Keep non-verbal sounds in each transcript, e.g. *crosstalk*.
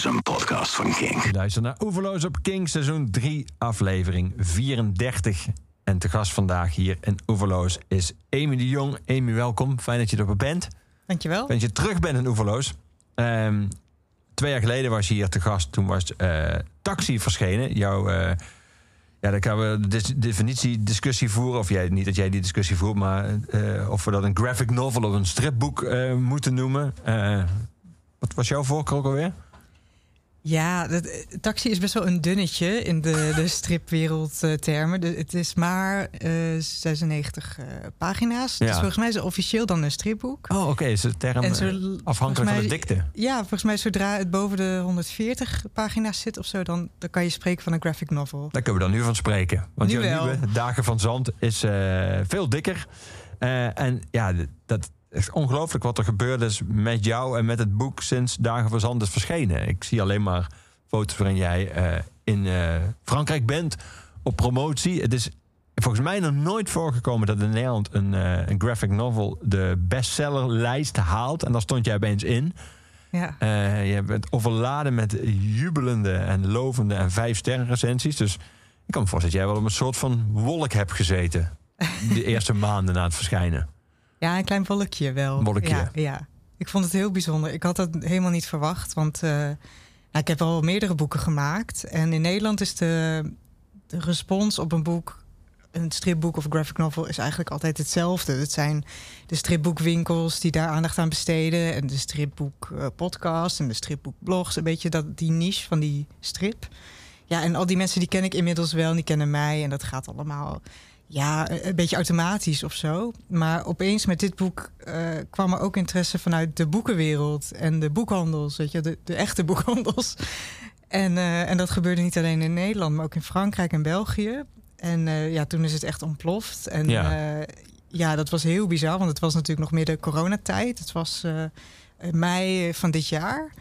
is een podcast van King. Je luistert naar Oeverloos op King, seizoen 3, aflevering 34. En te gast vandaag hier in Oeverloos is Amy de Jong. Amy, welkom. Fijn dat je er bent. Dankjewel. Fijn dat je terug bent in Oeverloos. Ehm, twee jaar geleden was je hier te gast. Toen was eh, Taxi verschenen. Jouw... eh, ja, dan gaan we de definitiediscussie voeren. Of jij, niet dat jij die discussie voert, maar eh, of we dat een graphic novel of een stripboek eh, moeten noemen. Eh, wat was jouw voorkeur ook alweer? Ja, dat, eh, Taxi is best wel een dunnetje in de, de *laughs* stripwereldtermen. De- het is maar eh, 96 eh, pagina's. Ja. Dus volgens mij is het officieel dan een stripboek. Oh, oké. Is de term zo- eh, afhankelijk van de dikte? Ja, volgens mij zodra het boven de 140 pagina's zit of zo... dan, dan kan je spreken van een graphic novel. Daar kunnen we dan nu van spreken. Want Nu nieuwe Dagen van Zand is eh, veel dikker. Eh, en ja, dat is ongelooflijk wat er gebeurd is met jou en met het boek sinds Dagen van Zand is verschenen. Ik zie alleen maar foto's waarin jij eh, in eh, Frankrijk bent op promotie. Het is volgens mij nog nooit voorgekomen dat in Nederland een, eh, een graphic novel de bestsellerlijst haalt. En daar stond jij opeens in. Ja. Je bent overladen met jubelende en lovende en vijf sterren recensies. Dus ik kan me voorstellen dat jij wel op een soort van wolk hebt gezeten. *laughs* De eerste maanden na het verschijnen. Ja, een klein wolkje wel. Wolkje. Ja, ja. Ik vond het heel bijzonder. Ik had dat helemaal niet verwacht. Want eh, nou, ik heb al meerdere boeken gemaakt. En in Nederland is de, de respons op een boek... een stripboek of graphic novel is eigenlijk altijd hetzelfde. Het zijn de stripboekwinkels die daar aandacht aan besteden... en de stripboekpodcast en de stripboekblogs. Een beetje dat, die niche van die strip. Ja, en al die mensen die ken ik inmiddels wel. en Die kennen mij en dat gaat allemaal ja, een een beetje automatisch of zo. Maar opeens met dit boek eh, kwam er ook interesse vanuit de boekenwereld en de boekhandels, weet je, de, de echte boekhandels. En, eh, en dat gebeurde niet alleen in Nederland, maar ook in Frankrijk en België. En eh, ja, toen is het echt ontploft. En Ja. ja. dat was heel bizar, want het was natuurlijk nog meer de coronatijd. Het was eh, mei van dit jaar.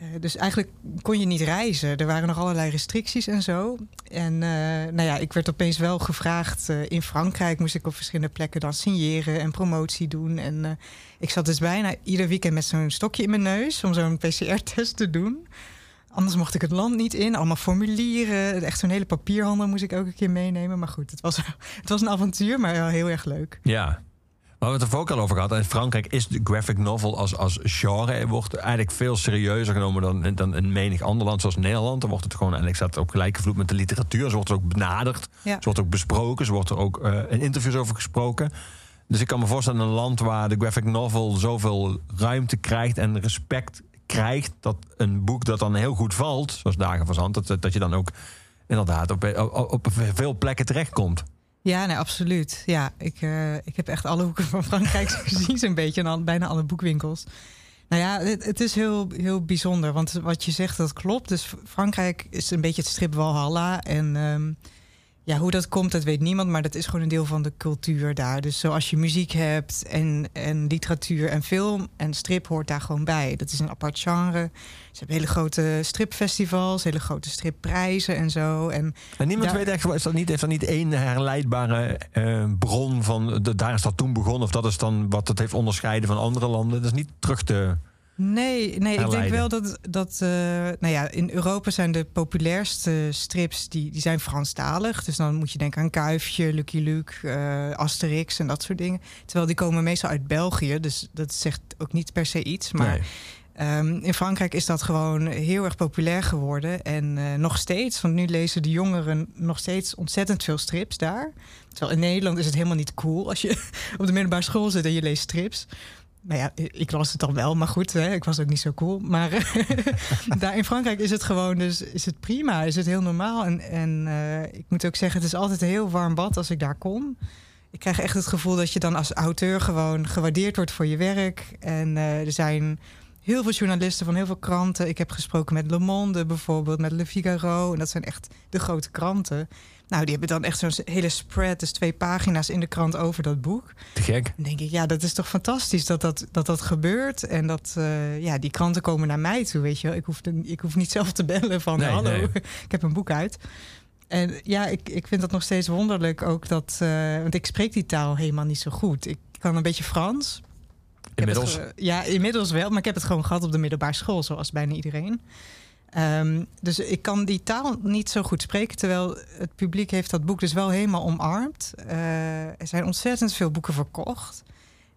Eh, dus eigenlijk kon je niet reizen. Er waren nog allerlei restricties en zo. En eh, nou ja, ik werd opeens wel gevraagd. eh, in Frankrijk moest ik op verschillende plekken dan signeren en promotie doen. En ik zat dus bijna ieder weekend met zo'n stokje in mijn neus om zo'n PCR-test te doen. Anders mocht ik het land niet in. Allemaal formulieren. Echt zo'n hele papierhandel moest ik elke keer meenemen. Maar goed, het was, *laughs* het was een avontuur, maar wel heel erg leuk. Ja. Maar we hebben het er ook al over gehad. In Frankrijk is de graphic novel als, als genre wordt eigenlijk veel serieuzer genomen dan, dan in menig ander land zoals Nederland. Dan wordt het gewoon eigenlijk staat op gelijke vloed met de literatuur. Ze wordt er ook benaderd. Ja. Ze wordt ook besproken. Ze wordt er ook eh, in interviews over gesproken. Dus ik kan me voorstellen, een land waar de graphic novel zoveel ruimte krijgt en respect krijgt, dat een boek dat dan heel goed valt, zoals Dagen van Zand, dat, dat je dan ook inderdaad op, op, op veel plekken terechtkomt. Ja, nee, absoluut. Ja, ik, eh, ik heb echt alle hoeken van Frankrijk *laughs* gezien, zo'n beetje. En al, bijna alle boekwinkels. Nou ja, het, is heel, heel bijzonder. Want wat je zegt, dat klopt. Dus Frankrijk is een beetje het strip Walhalla. En ehm, ja, hoe dat komt, dat weet niemand. Maar dat is gewoon een deel van de cultuur daar. Dus zoals je muziek hebt en, en literatuur en film en strip hoort daar gewoon bij. Dat is een apart genre. Ze hebben hele grote stripfestivals, hele grote stripprijzen en zo. En En niemand Daar- weet echt, is dat niet, heeft dat niet één herleidbare eh, bron van de, daar is dat toen begonnen, of dat is dan wat het heeft onderscheiden van andere landen. Dat is niet terug te. Nee, nee ik denk wel dat, dat eh, nou ja, in Europa zijn de populairste strips die, die zijn Franstalig. Dus dan moet je denken aan Kuifje, Lucky Luke, eh, Asterix en dat soort dingen. Terwijl die komen meestal uit België, dus dat zegt ook niet per se iets. Maar Nee. Ehm, in Frankrijk is dat gewoon heel erg populair geworden. En eh, nog steeds, want nu lezen de jongeren nog steeds ontzettend veel strips daar. Terwijl in Nederland is het helemaal niet cool als je *laughs* op de middelbare school zit en je leest strips. Nou ja, ik las het dan wel, maar goed, hè, ik was ook niet zo cool. Maar *laughs* daar in Frankrijk is het gewoon, dus is het prima, is het heel normaal. En, en eh, ik moet ook zeggen, het is altijd heel warm bad als ik daar kom. Ik krijg echt het gevoel dat je dan als auteur gewoon gewaardeerd wordt voor je werk. En eh, er zijn heel veel journalisten van heel veel kranten. Ik heb gesproken met Le Monde bijvoorbeeld, met Le Figaro. En dat zijn echt de grote kranten. Nou, die hebben dan echt zo'n hele spread, dus twee pagina's in de krant over dat boek. Te gek. Dan denk ik, ja, dat is toch fantastisch dat dat, dat, dat gebeurt. En dat, eh, ja, die kranten komen naar mij toe, weet je wel. Ik hoef, de- ik hoef niet zelf te bellen van, Nee, hallo, nee. *laughs* ik heb een boek uit. En ja, ik, ik vind dat nog steeds wonderlijk ook dat... eh, want ik spreek die taal helemaal niet zo goed. Ik kan een beetje Frans. Inmiddels? Het ge- ja, inmiddels wel. Maar ik heb het gewoon gehad op de middelbare school, zoals bijna iedereen. Ehm, dus ik kan die taal niet zo goed spreken. Terwijl het publiek heeft dat boek dus wel helemaal omarmd. Eh, er zijn ontzettend veel boeken verkocht.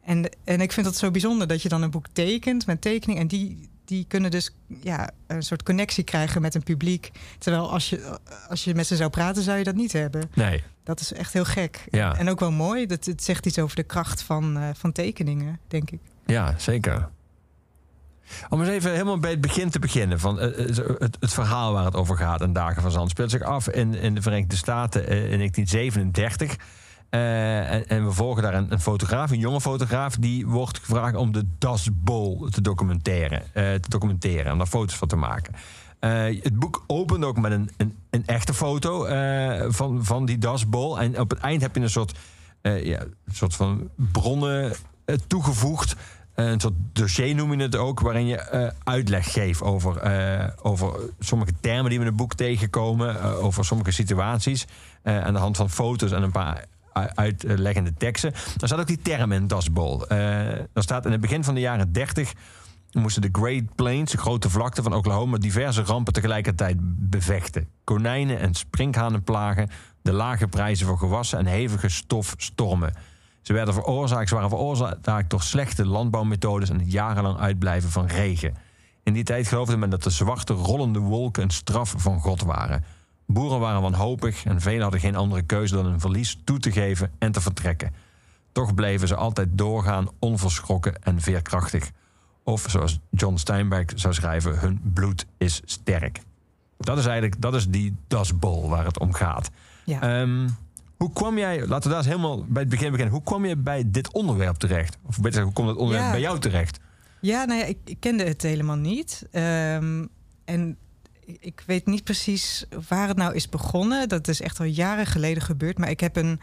En, en ik vind dat zo bijzonder dat je dan een boek tekent met tekening. En die, die kunnen dus ja, een soort connectie krijgen met een publiek. Terwijl als je, als je met ze zou praten, zou je dat niet hebben. Nee. Dat is echt heel gek. Ja. En ook wel mooi. Dat, het zegt iets over de kracht van, eh, van tekeningen, denk ik. Ja, zeker. Om eens even helemaal bij het begin te beginnen. Van, eh, eh, het, het verhaal waar het over gaat in Dagen van Zand speelt zich af in, in de Verenigde Staten eh, in 1937. Eh, en, en we volgen daar een, fotograaf, een jonge fotograaf, die wordt gevraagd om de Das Bowl te documenteren, eh, te documenteren en daar foto's van te maken. Het boek opent ook met een, een, een echte foto van, van die Das Bowl. En op het eind heb je een soort, ja, soort van bronnen toegevoegd. Eh, een soort dossier noem je het ook, waarin je eh, uitleg geeft over, eh, over sommige termen die we in het boek tegenkomen, eh, over sommige situaties. eh, aan de hand van foto's en een paar uitleggende teksten. Daar staat ook die term in Das Bowl. Eh daar staat in het begin van de jaren 30 moesten de Great Plains, de grote vlakte van Oklahoma, diverse rampen tegelijkertijd bevechten. Konijnen en sprinkhanenplagen, de lage prijzen voor gewassen en hevige stofstormen. Ze werden veroorzaakt, ze waren veroorzaakt door slechte landbouwmethodes en het jarenlang uitblijven van regen. In die tijd geloofde men dat de zwarte rollende wolken een straf van God waren. Boeren waren wanhopig en velen hadden geen andere keuze dan hun verlies toe te geven en te vertrekken. Toch bleven ze altijd doorgaan, onverschrokken en veerkrachtig. Of zoals John Steinbeck zou schrijven, hun bloed is sterk. Dat is eigenlijk dat is die Das Bowl waar het om gaat. Ja. Ehm, hoe kwam jij, laten we daar eens helemaal bij het begin beginnen. Hoe kwam je bij dit onderwerp terecht? Of beter gezegd, hoe komt het onderwerp Ja. bij jou terecht? Ja, nou ja, ik, ik kende het helemaal niet. Ehm, en ik, weet niet precies waar het nou is begonnen. Dat is echt al jaren geleden gebeurd. Maar ik heb een,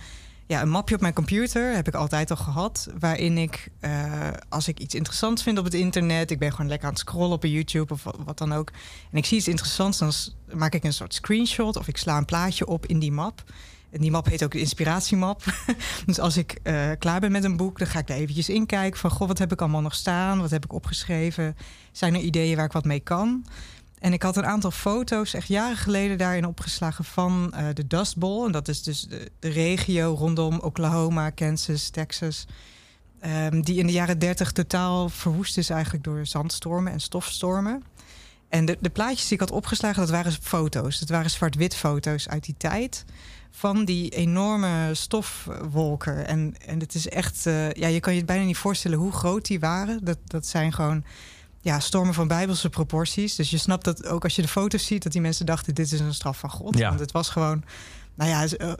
ja, een mapje op mijn computer, heb ik altijd al gehad. Waarin ik, eh, als ik iets interessants vind op het internet... ik ben gewoon lekker aan het scrollen op YouTube of wat, dan ook... en ik zie iets interessants, dan maak ik een soort screenshot... of ik sla een plaatje op in die map... En die map heet ook inspiratiemap. *laughs* dus als ik eh, klaar ben met een boek, dan ga ik daar eventjes in kijken. Van, goh, wat heb ik allemaal nog staan? Wat heb ik opgeschreven? Zijn er ideeën waar ik wat mee kan? En ik had een aantal foto's, echt jaren geleden, daarin opgeslagen van eh, de Dust Bowl. En dat is dus de, de regio rondom Oklahoma, Kansas, Texas. Ehm, die in de jaren 30 totaal verwoest is eigenlijk door zandstormen en stofstormen. En de, de plaatjes die ik had opgeslagen, dat waren foto's. Dat waren zwart-wit foto's uit die tijd. Van die enorme stofwolken. En, en het is echt, eh, ja, je kan je het bijna niet voorstellen hoe groot die waren. Dat, dat zijn gewoon ja, stormen van bijbelse proporties. Dus je snapt dat ook als je de foto's ziet, dat die mensen dachten: dit is een straf van God. Ja. Want het was gewoon, nou ja, eh,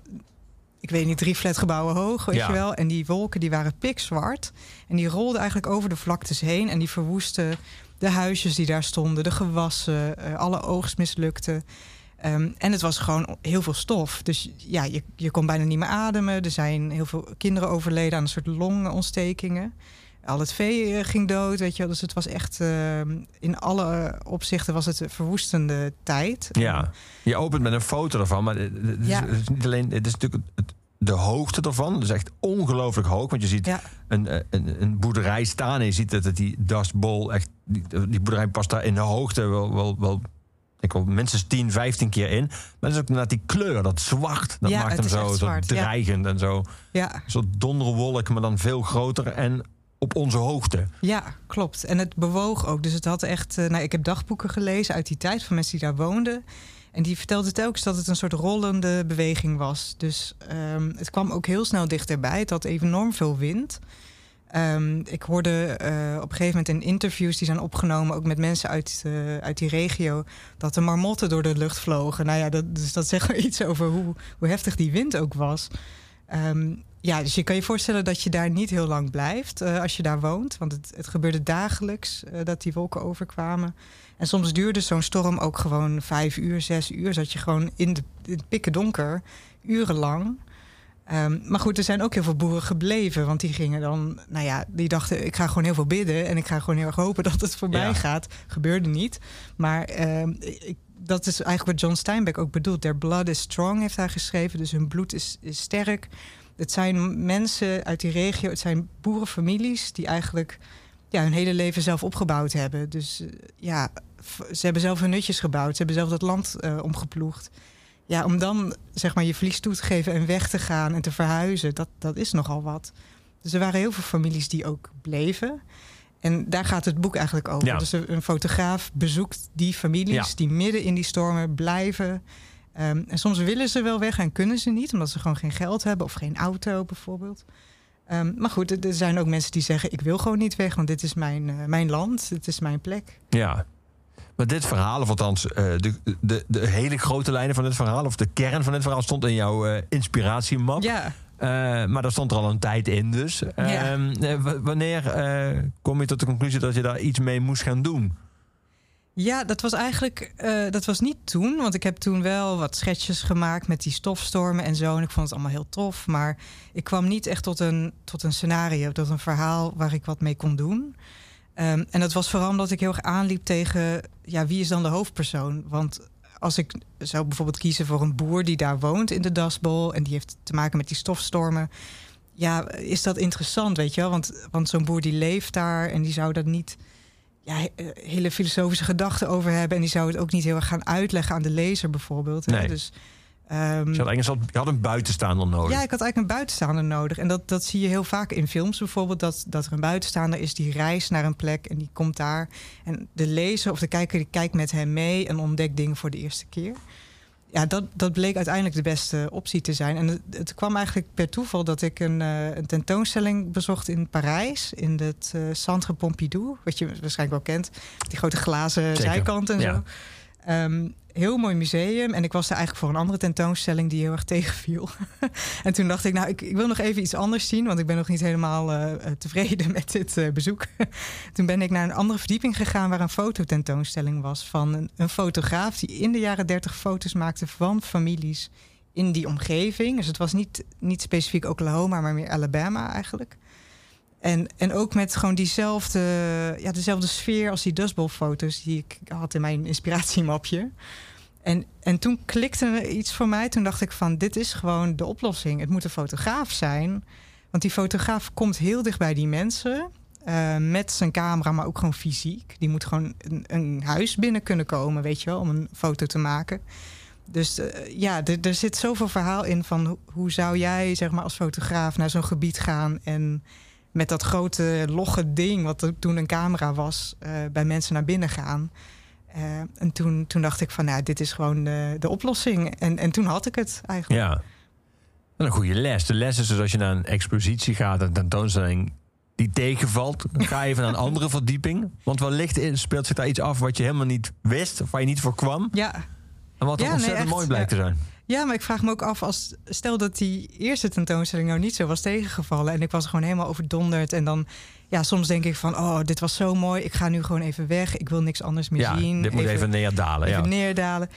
ik weet niet, drie flatgebouwen hoog, weet Ja. je wel. En die wolken die waren pikzwart. En die rolden eigenlijk over de vlaktes heen. En die verwoesten de huisjes die daar stonden, de gewassen, eh, alle oogst mislukte. Ehm, en het was gewoon heel veel stof. Dus ja, je, je kon bijna niet meer ademen. Er zijn heel veel kinderen overleden aan een soort longontstekingen. Al het vee eh, ging dood, weet je wel. Dus het was echt... ehm, in alle opzichten was het een verwoestende tijd. Ja, je opent met een foto ervan, maar het het is, Ja. het is niet alleen, het is natuurlijk het, de hoogte ervan. Het is echt ongelooflijk hoog, want je ziet Ja. een, eh, een, een boerderij staan en je ziet dat het die Dust Bowl echt, die, die boerderij past daar in de hoogte wel, wel, wel ik wil minstens 10, 15 keer in. Maar dat is ook inderdaad die kleur, dat zwart. Dat Ja, maakt hem zo, zo ja. dreigend en zo. Ja, Een soort donderwolk, maar dan veel groter en op onze hoogte. Ja, klopt. En het bewoog ook. Dus het had echt. eh, nou, ik heb dagboeken gelezen uit die tijd van mensen die daar woonden. En die vertelden telkens dat het een soort rollende beweging was. Dus ehm, het kwam ook heel snel dichterbij. Het had enorm veel wind. Ehm, ik hoorde eh, op een gegeven moment in interviews die zijn opgenomen, ook met mensen uit, eh, uit die regio, dat de marmotten door de lucht vlogen. Nou ja, dat, dus dat zegt *laughs* wel iets over hoe, hoe heftig die wind ook was. Ehm, ja, dus je kan je voorstellen dat je daar niet heel lang blijft eh, als je daar woont. Want het, het gebeurde dagelijks dat die wolken overkwamen. En soms duurde zo'n storm ook gewoon vijf uur, zes uur. Zat je gewoon in, de, in het pikken donker, urenlang. Ehm, maar goed, er zijn ook heel veel boeren gebleven. Want die gingen dan, nou ja, die dachten: ik ga gewoon heel veel bidden. En ik ga gewoon heel erg hopen *laughs* dat het voorbij Ja. gaat. Gebeurde niet. Maar ehm, ik, dat is eigenlijk wat John Steinbeck ook bedoelt. Their blood is strong, heeft hij geschreven. Dus hun bloed is, is sterk. Het zijn mensen uit die regio, het zijn boerenfamilies die eigenlijk ja, hun hele leven zelf opgebouwd hebben. Dus ja, ze hebben zelf hun nutjes gebouwd. Ze hebben zelf dat land omgeploegd. Ja, om dan zeg maar je verlies toe te geven en weg te gaan en te verhuizen, dat, dat is nogal wat. Dus er waren heel veel families die ook bleven. En daar gaat het boek eigenlijk over. Dus een fotograaf bezoekt die families die midden in die stormen blijven. Ehm, en soms willen ze wel weg en kunnen ze niet, omdat ze gewoon geen geld hebben of geen auto bijvoorbeeld. Um, maar goed, er zijn ook mensen die zeggen: Ik wil gewoon niet weg, want dit is mijn, uh, mijn land, dit is mijn plek. Ja, maar dit verhaal, of althans uh, de, de, de hele grote lijnen van dit verhaal, of de kern van dit verhaal, stond in jouw uh, inspiratiemap. Ja. Uh, maar daar stond er al een tijd in dus. Ja. Ehm, wanneer kom je tot de conclusie dat je daar iets mee moest gaan doen? Ja, dat was eigenlijk dat was niet toen. Want ik heb toen wel wat schetsjes gemaakt met die stofstormen en zo. En ik vond het allemaal heel tof. Maar ik kwam niet echt tot een, tot een scenario, tot een verhaal waar ik wat mee kon doen. Um, en dat was vooral omdat ik heel erg aanliep tegen... ja, wie is dan de hoofdpersoon? Want als ik zou bijvoorbeeld kiezen voor een boer die daar woont in de Dasbol... en die heeft te maken met die stofstormen... ja, is dat interessant, weet je wel? Want, want zo'n boer die leeft daar en die zou dat niet... Ja, eh, hele filosofische gedachten over hebben... en die zou het ook niet heel erg gaan uitleggen aan de lezer bijvoorbeeld. Nee. Dus Um, je, had je had een buitenstaander nodig. Ja, ik had eigenlijk een buitenstaander nodig. En dat, dat zie je heel vaak in films bijvoorbeeld. Dat, dat er een buitenstaander is die reist naar een plek en die komt daar. En de lezer of de kijker die kijkt met hem mee en ontdekt dingen voor de eerste keer. Ja, dat, dat bleek uiteindelijk de beste optie te zijn. En het, het kwam eigenlijk per toeval dat ik een, uh, een tentoonstelling bezocht in Parijs. In het uh, Centre Pompidou, wat je waarschijnlijk wel kent. Die grote glazen zijkant en zo. Um, heel mooi museum. En ik was er eigenlijk voor een andere tentoonstelling die heel erg tegenviel. *laughs* en toen dacht ik, nou, ik, ik, wil nog even iets anders zien, want ik ben nog niet helemaal uh, tevreden *laughs* met dit uh, bezoek. *laughs* toen ben ik naar een andere verdieping gegaan waar een fototentoonstelling was van een, een fotograaf die in de jaren dertig foto's maakte van families in die omgeving. Dus het was niet, niet specifiek Oklahoma, maar meer Alabama eigenlijk. En, en ook met gewoon diezelfde, ja, dezelfde sfeer als die Dustbowl-foto's die ik had in mijn inspiratiemapje. En, en toen klikte er iets voor mij. Toen dacht ik van, dit is gewoon de oplossing. Het moet een fotograaf zijn. Want die fotograaf komt heel dicht bij die mensen. Uh, met zijn camera, maar ook gewoon fysiek. Die moet gewoon een, een, huis binnen kunnen komen, weet je wel, om een foto te maken. Dus uh, ja, er zit zoveel verhaal in van hoe zou jij, zeg maar, als fotograaf naar zo'n gebied gaan en met dat grote logge ding, wat toen een camera was, uh, bij mensen naar binnen gaan. Uh, en toen, toen dacht ik van, nou, dit is gewoon de, de oplossing. En, en toen had ik het eigenlijk. Ja. En een goede les. De les is dus als je naar een expositie gaat, een tentoonstelling die tegenvalt, ga even naar een andere *laughs* verdieping. Want wellicht speelt zich daar iets af wat je helemaal niet wist, of waar je niet voor kwam. Ja. En wat ja, ontzettend nee, mooi blijkt te zijn. Ja, maar ik vraag me ook af, als, stel dat die eerste tentoonstelling nou niet zo was tegengevallen en ik was gewoon helemaal overdonderd en dan, ja, soms denk ik van, oh, dit was zo mooi, ik ga nu gewoon even weg, ik wil niks anders meer ja, zien. Dit moet even, neerdalen. Even ja. neerdalen.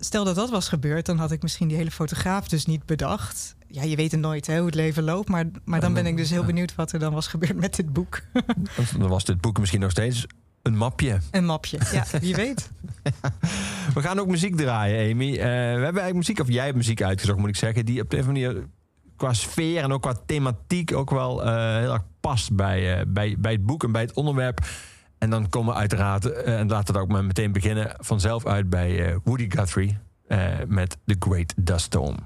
Stel dat dat was gebeurd, dan had ik misschien die hele fotograaf dus niet bedacht. Ja, je weet het nooit hè, hoe het leven loopt, maar, maar dan ben ik dus heel benieuwd wat er dan was gebeurd met dit boek. dan was dit boek misschien nog steeds een mapje. Een mapje, ja, wie weet. *laughs* We gaan ook muziek draaien, Amy. Uh, we hebben eigenlijk muziek, of jij hebt muziek uitgezocht, moet ik zeggen, die op deze manier qua sfeer en ook qua thematiek ook wel uh, heel erg past bij, uh, bij, bij het boek en bij het onderwerp. En dan komen we uiteraard, en laten we ook meteen beginnen, vanzelf uit bij Woody Guthrie met The Great Dust Storm.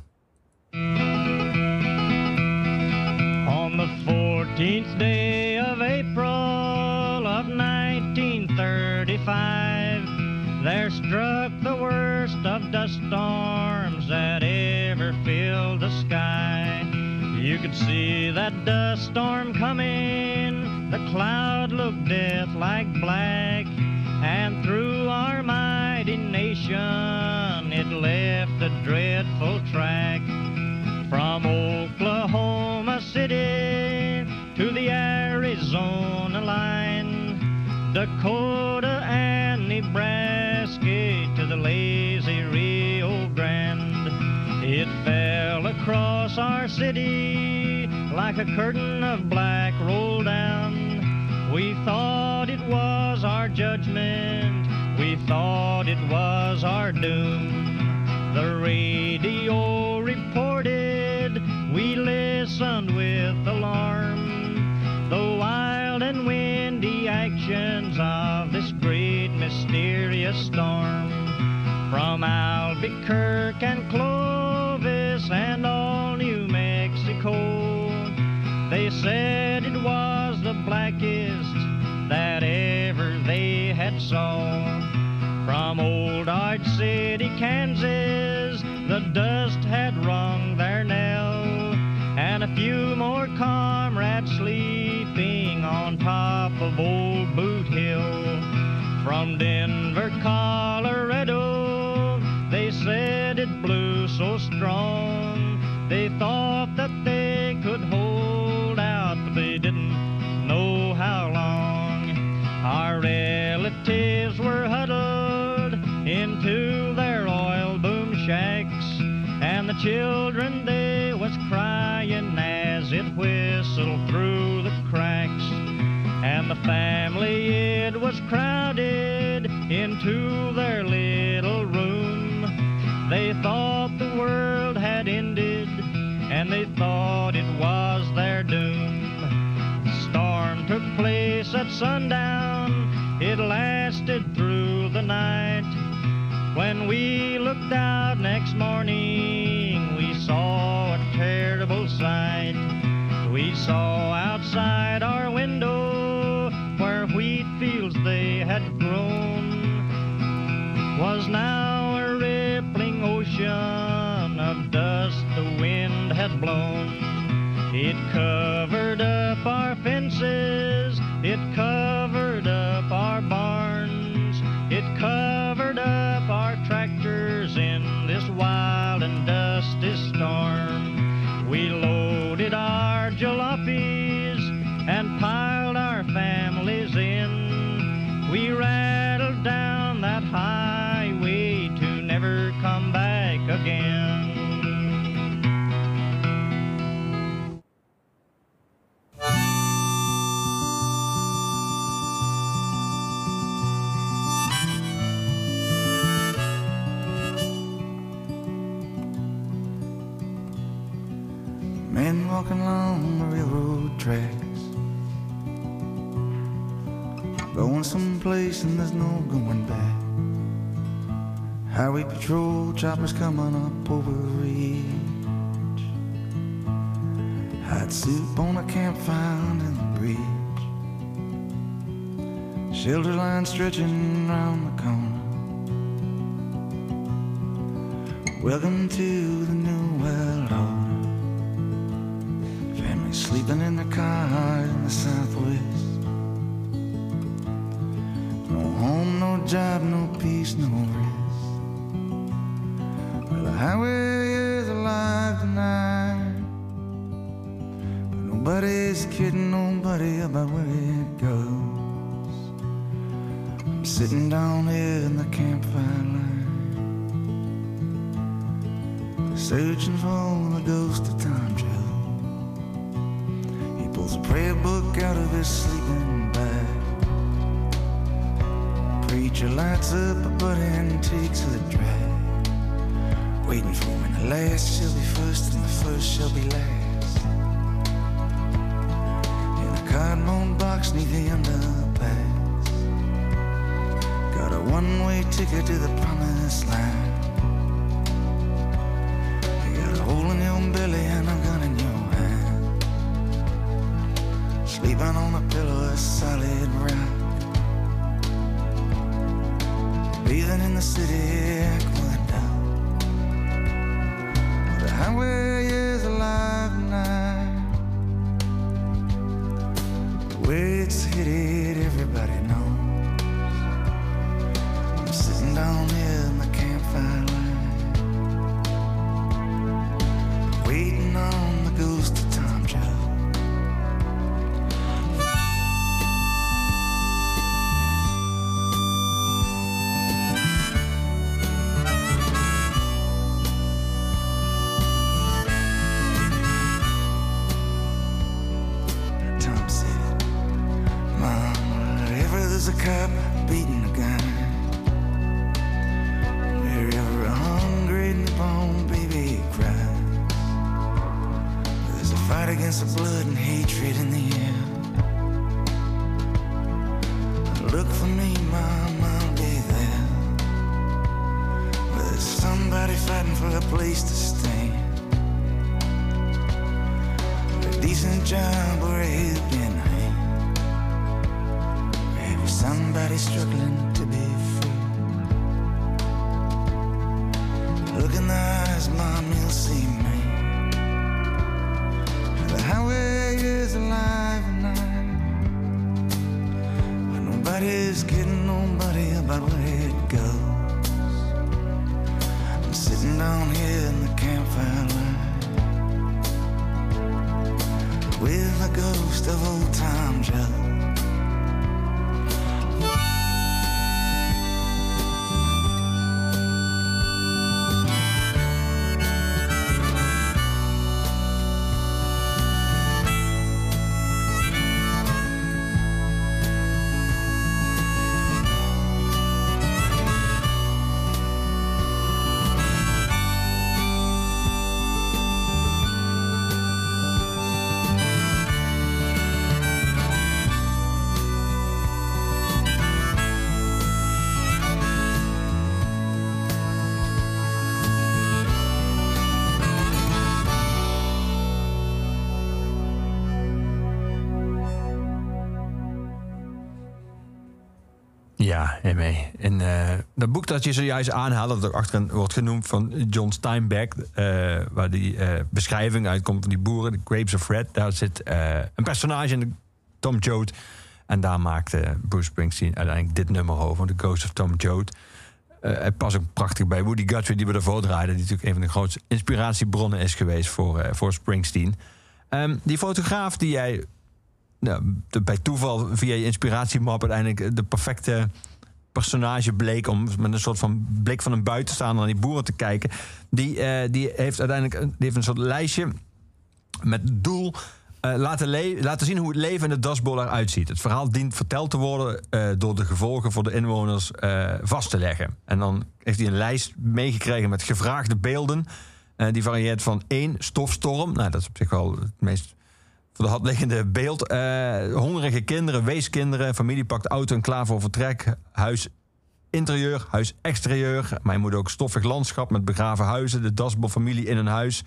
Struck the worst of dust storms that ever filled the sky. You could see that dust storm coming, the cloud looked death like black, and through our mighty nation it left a dreadful track. From Oklahoma City to the Arizona line, Dakota and Nebraska to the lazy Rio Grande. It fell across our city like a curtain of black rolled down. We thought it was our judgment, we thought it was our doom. The radio reported, we listened with alarm. The wild and windy a storm. From Albuquerque and Clovis and all New Mexico, they said it was the blackest that ever they had saw. From old Dodge City, Kansas, the dust had rung their knell, and a few more comrades sleeping on top of old. From Denver, Colorado, they said it blew so strong. They thought that they could hold out, but they didn't know how long. Our relatives were huddled into their oil boom shacks, and the children they was crying as it whistled through the cracks. And the family it was crowded into their little room. They thought the world had ended, and they thought it was their doom. The storm took place at sundown, it lasted through the night. When we looked out next morning, we saw a terrible sight. We saw outside our window was now a rippling ocean of dust the wind had blown. It covered up our fences, it covered walking along the railroad tracks. Going someplace and there's no going back. Highway patrol choppers coming up over ridge. Hot soup on a campfire in the bridge. Shelter line stretching round the corner. Welcome to the new world nobody's kidding nobody about where it goes. I'm sitting down here in the campfire line. Searching for the ghost of Tom Joe. He pulls a prayer book out of his sleeping bag. Preacher lights up a butt and takes the drag. Waiting for when the last shall be first and the first shall be last. sneaking underpass. Got a one way ticket to the promised land. Dat je zojuist aanhaalde, dat ook achterin wordt genoemd van John Steinbeck, eh, waar die eh, beschrijving uitkomt van die boeren, de Grapes of Red, daar zit eh, een personage in, Tom Joad. En daar maakte Bruce Springsteen uiteindelijk dit nummer over, The Ghost of Tom Joad. Het past ook prachtig bij Woody Guthrie, die we ervoor draaiden, die natuurlijk een van de grootste inspiratiebronnen is geweest voor, voor Springsteen. Ehm, die fotograaf die jij nou, bij toeval via je inspiratiemap uiteindelijk de perfecte personage bleek om met een soort van blik van een buitenstaander naar die boeren te kijken. Die, eh, die heeft uiteindelijk een, die heeft een soort lijstje met doel eh, laten, laten zien hoe het leven in de dasbol eruit ziet. Het verhaal dient verteld te worden eh, door de gevolgen voor de inwoners vast te leggen. En dan heeft hij een lijst meegekregen met gevraagde beelden. Die varieert van één stofstorm. Nou, dat is op zich wel het meest voor de hand liggende beeld. Eh, hongerige kinderen, weeskinderen, familie pakt auto en klaar voor vertrek. Huis interieur, huis exterieur. Je moet ook stoffig landschap met begraven huizen. De dasbofamilie in een huis.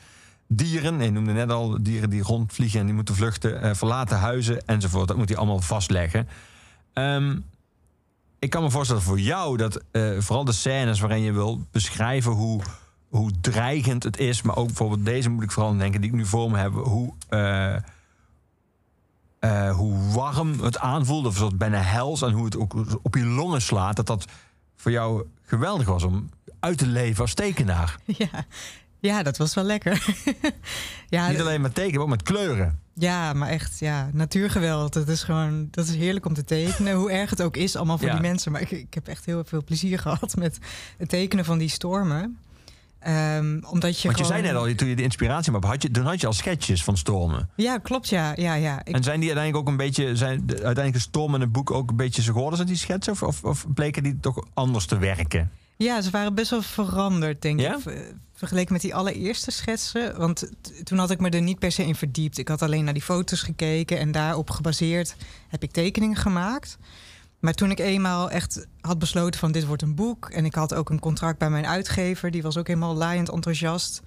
Dieren, je noemde net al dieren die rondvliegen en die moeten vluchten. eh, verlaten huizen enzovoort. Dat moet hij allemaal vastleggen. Ehm, ik kan me voorstellen voor jou dat eh, vooral de scènes waarin je wil beschrijven hoe, hoe dreigend het is. Maar ook bijvoorbeeld deze moet ik vooral denken die ik nu voor me heb. Hoe, eh, hoe warm het aanvoelt, of soort bijna hels, en hoe het ook op je longen slaat, dat dat voor jou geweldig was om uit te leven als tekenaar. *laughs* Ja, ja dat was wel lekker. *laughs* ja, Niet alleen met tekenen, maar ook met kleuren. ja, maar echt, ja, natuurgeweld. Dat is gewoon, dat is heerlijk om te tekenen. Hoe erg het ook is allemaal voor Ja. die mensen. Maar ik, ik heb echt heel veel plezier gehad met het tekenen van die stormen. Ehm, omdat je Want je gewoon- zei net al, toen je de inspiratie had, had je, toen had je al sketches van stormen. Ja, klopt, ja. ja, ja. Ik, En zijn die uiteindelijk ook een beetje, zijn de uiteindelijke stormen in het boek ook een beetje zo geworden als die schetsen? Of, of, of bleken die toch anders te werken? Ja, ze waren best wel veranderd, denk Ja? ik. ver- Vergeleken met die allereerste schetsen. Want toen had ik me er niet per se in verdiept. Ik had alleen naar die foto's gekeken en daarop gebaseerd heb ik tekeningen gemaakt. Maar toen ik eenmaal echt had besloten van dit wordt een boek... en ik had ook een contract bij mijn uitgever... die was ook helemaal laaiend enthousiast...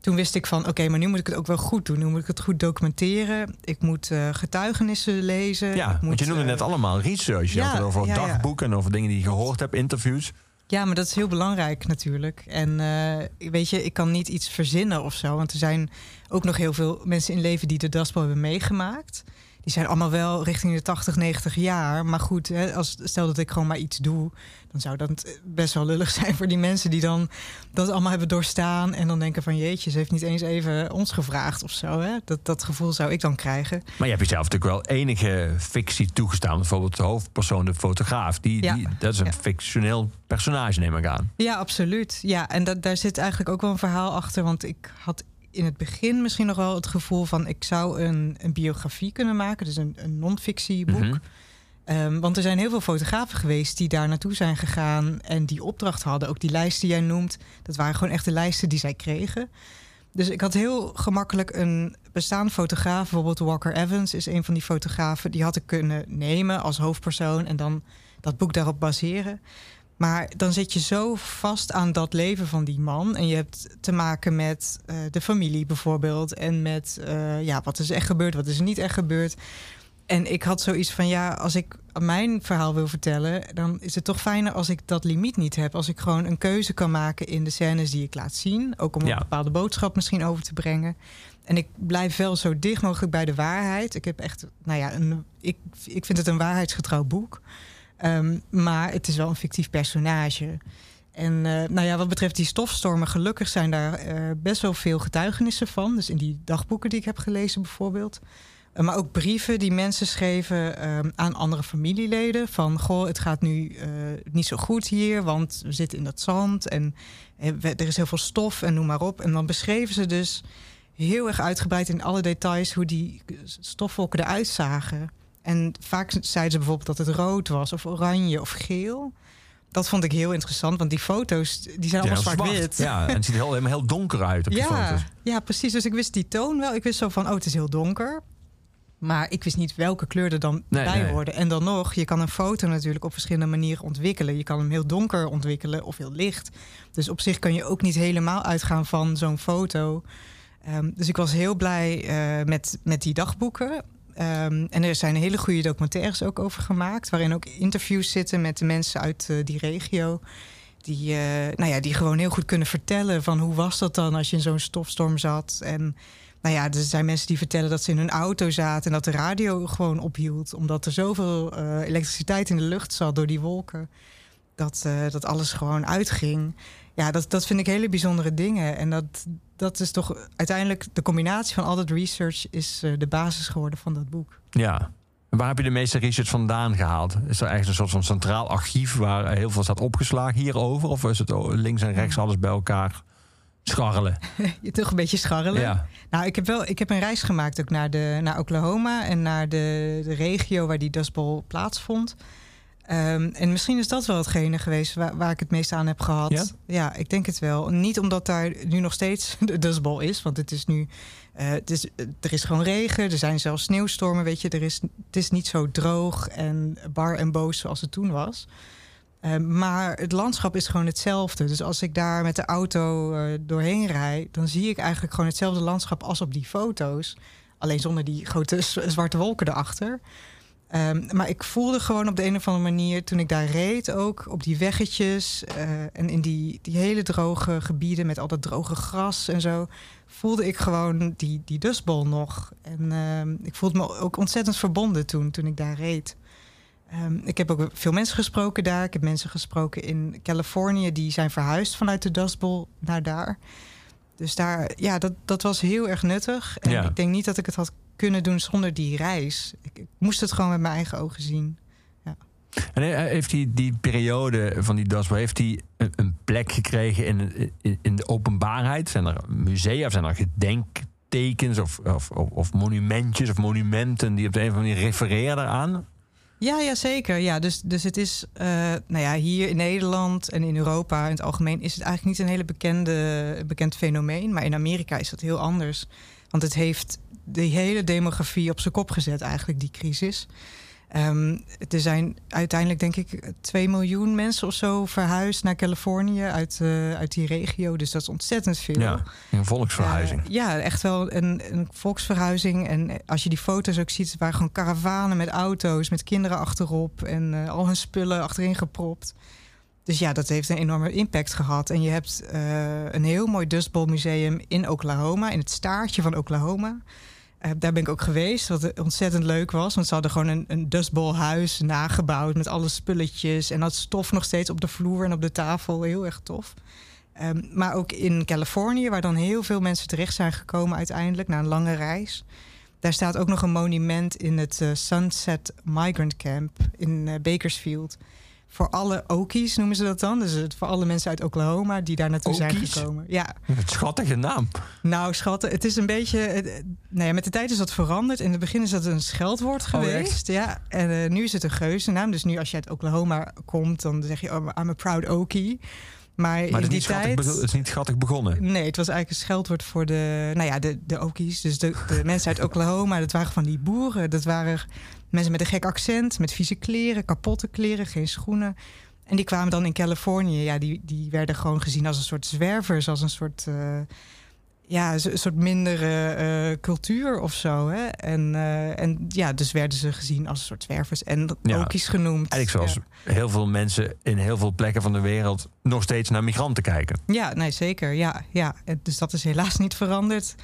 toen wist ik van oké, maar nu moet ik het ook wel goed doen. Nu moet ik het goed documenteren. Ik moet eh, getuigenissen lezen. Ja, moet, want je noemde eh, net allemaal research. Je ja, had het over ja, ja. dagboeken en over dingen die je gehoord hebt, interviews. Ja, maar dat is heel belangrijk natuurlijk. En eh, weet je, ik kan niet iets verzinnen of zo. Want er zijn ook nog heel veel mensen in leven die de Daspo hebben meegemaakt. Die zijn allemaal wel richting de 80, 90 jaar. Maar goed, hè, als, stel dat ik gewoon maar iets doe... dan zou dat best wel lullig *laughs* zijn voor die mensen... die dan dat allemaal hebben doorstaan... en dan denken van jeetje, ze heeft niet eens even ons gevraagd of zo. Hè? Dat, dat gevoel zou ik dan krijgen. Maar je hebt jezelf natuurlijk wel enige fictie toegestaan. Bijvoorbeeld de hoofdpersoon, de fotograaf. Die, Ja. die, dat is een Ja. fictioneel personage, neem ik aan. Ja, absoluut. Ja, en dat, daar zit eigenlijk ook wel een verhaal achter. Want ik had in het begin misschien nog wel het gevoel van... ik zou een, een biografie kunnen maken, dus een, een non-fictieboek. Mhm. Ehm, want er zijn heel veel fotografen geweest die daar naartoe zijn gegaan... en die opdracht hadden. Ook die lijst die jij noemt, dat waren gewoon echt de lijsten die zij kregen. Dus ik had heel gemakkelijk een bestaande fotograaf... bijvoorbeeld Walker Evans is een van die fotografen... die had ik kunnen nemen als hoofdpersoon... en dan dat boek daarop baseren... Maar dan zit je zo vast aan dat leven van die man. En je hebt te maken met uh, de familie bijvoorbeeld. En met uh, ja, wat is echt gebeurd, wat is er niet echt gebeurd. En ik had zoiets van, ja, als ik mijn verhaal wil vertellen... dan is het toch fijner als ik dat limiet niet heb. Als ik gewoon een keuze kan maken in de scènes die ik laat zien. Ook om Ja. een bepaalde boodschap misschien over te brengen. En ik blijf wel zo dicht mogelijk bij de waarheid. Ik heb echt, nou ja, een, ik, ik vind het een waarheidsgetrouw boek. Ehm, maar het is wel een fictief personage. En eh, nou ja, wat betreft die stofstormen, gelukkig zijn daar eh, best wel veel getuigenissen van. Dus in die dagboeken die ik heb gelezen bijvoorbeeld. Eh, maar ook brieven die mensen schreven ehm, aan andere familieleden. Van, goh, het gaat nu niet zo goed hier, want we zitten in dat zand. En er is heel veel stof en noem maar op. En dan beschreven ze dus heel erg uitgebreid in alle details... hoe die stofwolken eruit zagen. En vaak zeiden ze bijvoorbeeld dat het rood was, of oranje of geel. Dat vond ik heel interessant, want die foto's die zijn allemaal zwart-wit. Ja, en het ziet er heel, helemaal heel donker uit op die ja, foto's. ja, precies. Dus ik wist die toon wel. Ik wist zo van, oh, het is heel donker. Maar ik wist niet welke kleur er dan Nee, bij nee. hoorden. En dan nog, je kan een foto natuurlijk op verschillende manieren ontwikkelen. Je kan hem heel donker ontwikkelen of heel licht. Dus op zich kan je ook niet helemaal uitgaan van zo'n foto. Ehm, dus ik was heel blij eh, met, met die dagboeken. Ehm, en er zijn hele goede documentaires ook over gemaakt. Waarin ook interviews zitten met de mensen uit eh, die regio. Die, eh, nou ja, die gewoon heel goed kunnen vertellen van hoe was dat dan als je in zo'n stofstorm zat. En nou ja, er zijn mensen die vertellen dat ze in hun auto zaten en dat de radio gewoon ophield. Omdat er zoveel eh, elektriciteit in de lucht zat door die wolken. Dat, dat alles gewoon uitging. Ja, dat, dat vind ik hele bijzondere dingen. En dat, dat is toch uiteindelijk de combinatie van al dat research is eh, de basis geworden van dat boek. Ja. En waar heb je de meeste research vandaan gehaald? Is er ergens een soort van centraal archief waar heel veel staat opgeslagen hierover? Of is het links en rechts alles bij elkaar scharrelen? *laughs* Je toch een beetje scharrelen. Ja. Nou, ik heb wel ik heb een reis gemaakt ook naar, de, naar Oklahoma en naar de, de regio waar die Dust Bowl plaatsvond. Ehm, en misschien is dat wel hetgene geweest waar, waar ik het meest aan heb gehad. Ja? ik denk het wel. Niet omdat daar nu nog steeds *laughs* de Dust Bowl is, want het is nu. eh, het is, er is gewoon regen, er zijn zelfs sneeuwstormen, weet je. Er is, het is niet zo droog en bar en boos zoals het toen was. Ehm, maar het landschap is gewoon hetzelfde. Dus als ik daar met de auto eh, doorheen rijd, dan zie ik eigenlijk gewoon hetzelfde landschap als op die foto's. Alleen zonder die grote zwarte wolken erachter. Ehm, maar ik voelde gewoon op de een of andere manier, toen ik daar reed, ook op die weggetjes eh, en in die, die hele droge gebieden met al dat droge gras en zo, voelde ik gewoon die, die dustbol nog. En ehm, ik voelde me ook ontzettend verbonden toen, toen ik daar reed. Ehm, ik heb ook veel mensen gesproken daar. Ik heb mensen gesproken in Californië die zijn verhuisd vanuit de Dust Bowl naar daar. Dus daar, ja, dat, dat was heel erg nuttig. En Ja. ik denk niet dat ik het had kunnen doen zonder die reis. Ik, ik moest het gewoon met mijn eigen ogen zien. En eh, heeft die, die periode van die Dust Bowl, heeft die een, een plek gekregen in, in, in de openbaarheid? Zijn er musea of zijn er gedenktekens of, of, of, of monumentjes of monumenten die op de een of andere manier refereren daaraan? Ja, ja zeker. Ja, dus, dus het is, eh, nou ja, hier in Nederland en in Europa in het algemeen is het eigenlijk niet een hele bekende, bekend fenomeen. Maar in Amerika is dat heel anders. Want het heeft de hele demografie op zijn kop gezet, eigenlijk, die crisis. Ehm, er zijn uiteindelijk, denk ik, 2 miljoen mensen of zo verhuisd naar Californië uit, eh, uit die regio. Dus dat is ontzettend veel. Ja, een volksverhuizing. Eh, ja, echt wel een, een volksverhuizing. En als je die foto's ook ziet, waren gewoon karavanen met auto's, met kinderen achterop en eh, al hun spullen achterin gepropt. Dus ja, dat heeft een enorme impact gehad. En je hebt een heel mooi Dust Bowl museum in Oklahoma, in het staartje van Oklahoma. Eh, daar ben ik ook geweest, wat ontzettend leuk was. Want ze hadden gewoon een, een huis nagebouwd met alle spulletjes. En dat stof nog steeds op de vloer en op de tafel. Heel erg tof. Ehm, maar ook in Californië, waar dan heel veel mensen terecht zijn gekomen uiteindelijk na een lange reis. Daar staat ook nog een monument in het eh, Sunset Migrant Camp in eh, Bakersfield. Voor alle Okies noemen ze dat dan. Dus het, voor alle mensen uit Oklahoma die daar naartoe zijn gekomen. Ja, schattige naam. nou schatten, het is een beetje... het- het- nou ja, met de tijd is dat veranderd. In het begin is dat een scheldwoord Oh, geweest. ja, en eh, nu is het een geuzennaam. Dus nu als je uit Oklahoma komt, dan zeg je... Oh, I'm a proud Okie. Maar, Maar in het is, die tijd... het is niet schattig begonnen. Nee, het was eigenlijk een scheldwoord voor de, nou ja, de, de Okies. Dus de, de *laughs* mensen uit Oklahoma, dat waren van die boeren. Dat waren mensen met een gek accent, met vieze kleren, kapotte kleren, geen schoenen. En die kwamen dan in Californië. Ja, die, die werden gewoon gezien als een soort zwervers, als een soort. Uh, ja, een soort mindere uh, cultuur of zo. Hè? En, uh, en ja, dus werden ze gezien als een soort zwervers en ja, ook iets genoemd. Eigenlijk zoals ja. heel veel mensen in heel veel plekken van de wereld nog steeds naar migranten kijken. Ja, nee, zeker. Ja, ja. Dus dat is helaas niet veranderd.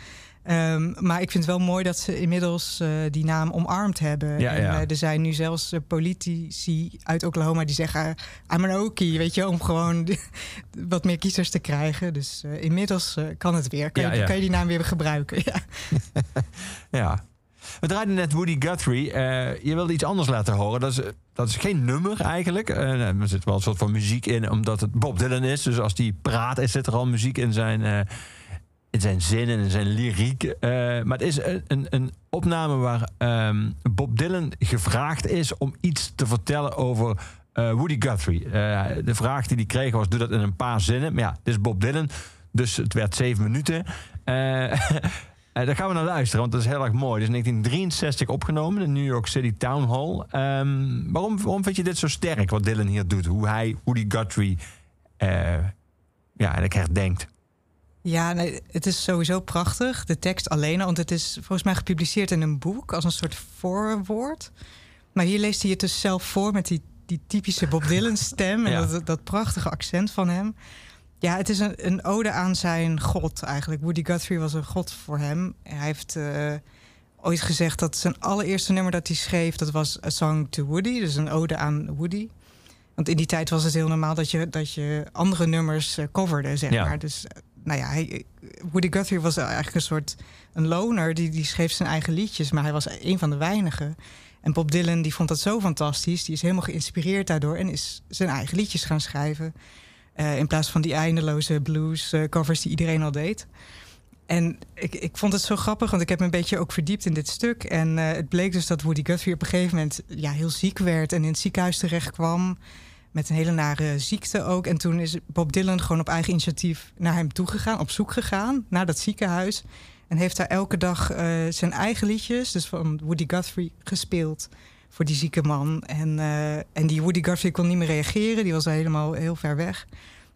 Um, maar ik vind het wel mooi dat ze inmiddels uh, die naam omarmd hebben. Ja, en, ja. Uh, er zijn nu zelfs uh, politici uit Oklahoma die zeggen... I'm an Okie, weet je, om gewoon *laughs* wat meer kiezers te krijgen. Dus inmiddels kan het weer. Kan, Ja, je, ja. kan je die naam weer gebruiken. *laughs* Ja. *laughs* Ja. We draaiden net Woody Guthrie. Eh, je wilde iets anders laten horen. Dat is, dat is geen nummer eigenlijk. Eh, er zit wel een soort van muziek in, omdat het Bob Dylan is. Dus als die praat, zit er al muziek in zijn, eh, in zijn zin en in zijn lyriek. Eh, maar het is een, een, opname waar ehm, Bob Dylan gevraagd is om iets te vertellen over eh, Woody Guthrie. Eh, de vraag die hij kreeg was: doe dat in een paar zinnen. Maar ja, dit is Bob Dylan. Dus het werd zeven minuten. *laughs* Daar gaan we naar luisteren, want dat is heel erg mooi. Het is in 1963 opgenomen in New York City Town Hall. Ehm, waarom, waarom vind je dit zo sterk, wat Dylan hier doet? Hoe hij, die Guthrie ja, herdenkt. Ja, nee, het is sowieso prachtig. De tekst alleen, want het is volgens mij gepubliceerd in een boek als een soort voorwoord. Maar hier leest hij het dus zelf voor met die, die typische Bob *laughs* Dylan stem en Ja. dat, dat prachtige accent van hem. Ja, het is een, een ode aan zijn god eigenlijk. Woody Guthrie was een god voor hem. Hij heeft eh, ooit gezegd dat zijn allereerste nummer dat hij schreef... dat was A Song to Woody, dus een ode aan Woody. Want in die tijd was het heel normaal dat je, dat je andere nummers eh, coverde, zeg Ja. maar. Dus eh, nou ja, hij, Woody Guthrie was eigenlijk een soort een loner. Die, die schreef zijn eigen liedjes, maar hij was een van de weinigen. En Bob Dylan die vond dat zo fantastisch. Die is helemaal geïnspireerd daardoor en is zijn eigen liedjes gaan schrijven. Eh, in plaats van die eindeloze blues eh, covers die iedereen al deed. En ik, ik vond het zo grappig, want ik heb me een beetje ook verdiept in dit stuk. En eh, het bleek dus dat Woody Guthrie op een gegeven moment ja, heel ziek werd en in het ziekenhuis terecht kwam. Met een hele nare ziekte ook. En toen is Bob Dylan gewoon op eigen initiatief naar hem toegegaan, op zoek gegaan naar dat ziekenhuis. En heeft daar elke dag eh, zijn eigen liedjes, dus van Woody Guthrie, gespeeld voor die zieke man. En, eh, en die Woody Guthrie kon niet meer reageren, die was al helemaal heel ver weg.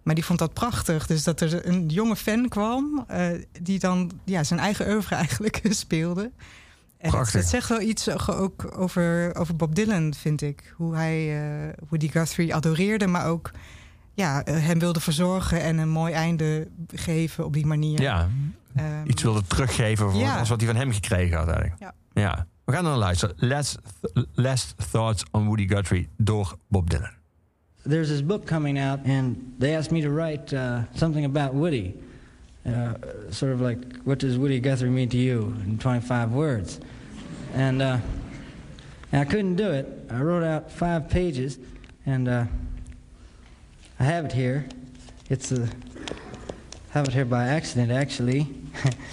Maar die vond dat prachtig. Dus dat er een jonge fan kwam eh, die dan ja, zijn eigen oeuvre *laughs* eigenlijk speelde. Het, Prachtig. het zegt wel iets ook over, over Bob Dylan, vind ik. Hoe hij eh Woody Guthrie adoreerde, maar ook ja, eh, hem wilde verzorgen en een mooi einde geven op die manier. Ja, Ehm, iets wilde teruggeven voor Ja. als wat hij van hem gekregen had eigenlijk. Ja. ja. We gaan naar luisteren. Last, last Thoughts on Woody Guthrie door Bob Dylan. there's this book coming out, and they asked me to write uh, something about Woody. Uh, sort of like, what does Woody Guthrie mean to you in 25 words? And, uh, and I couldn't do it. I wrote out five pages, and uh, I have it here. It's a, have it here by accident, actually.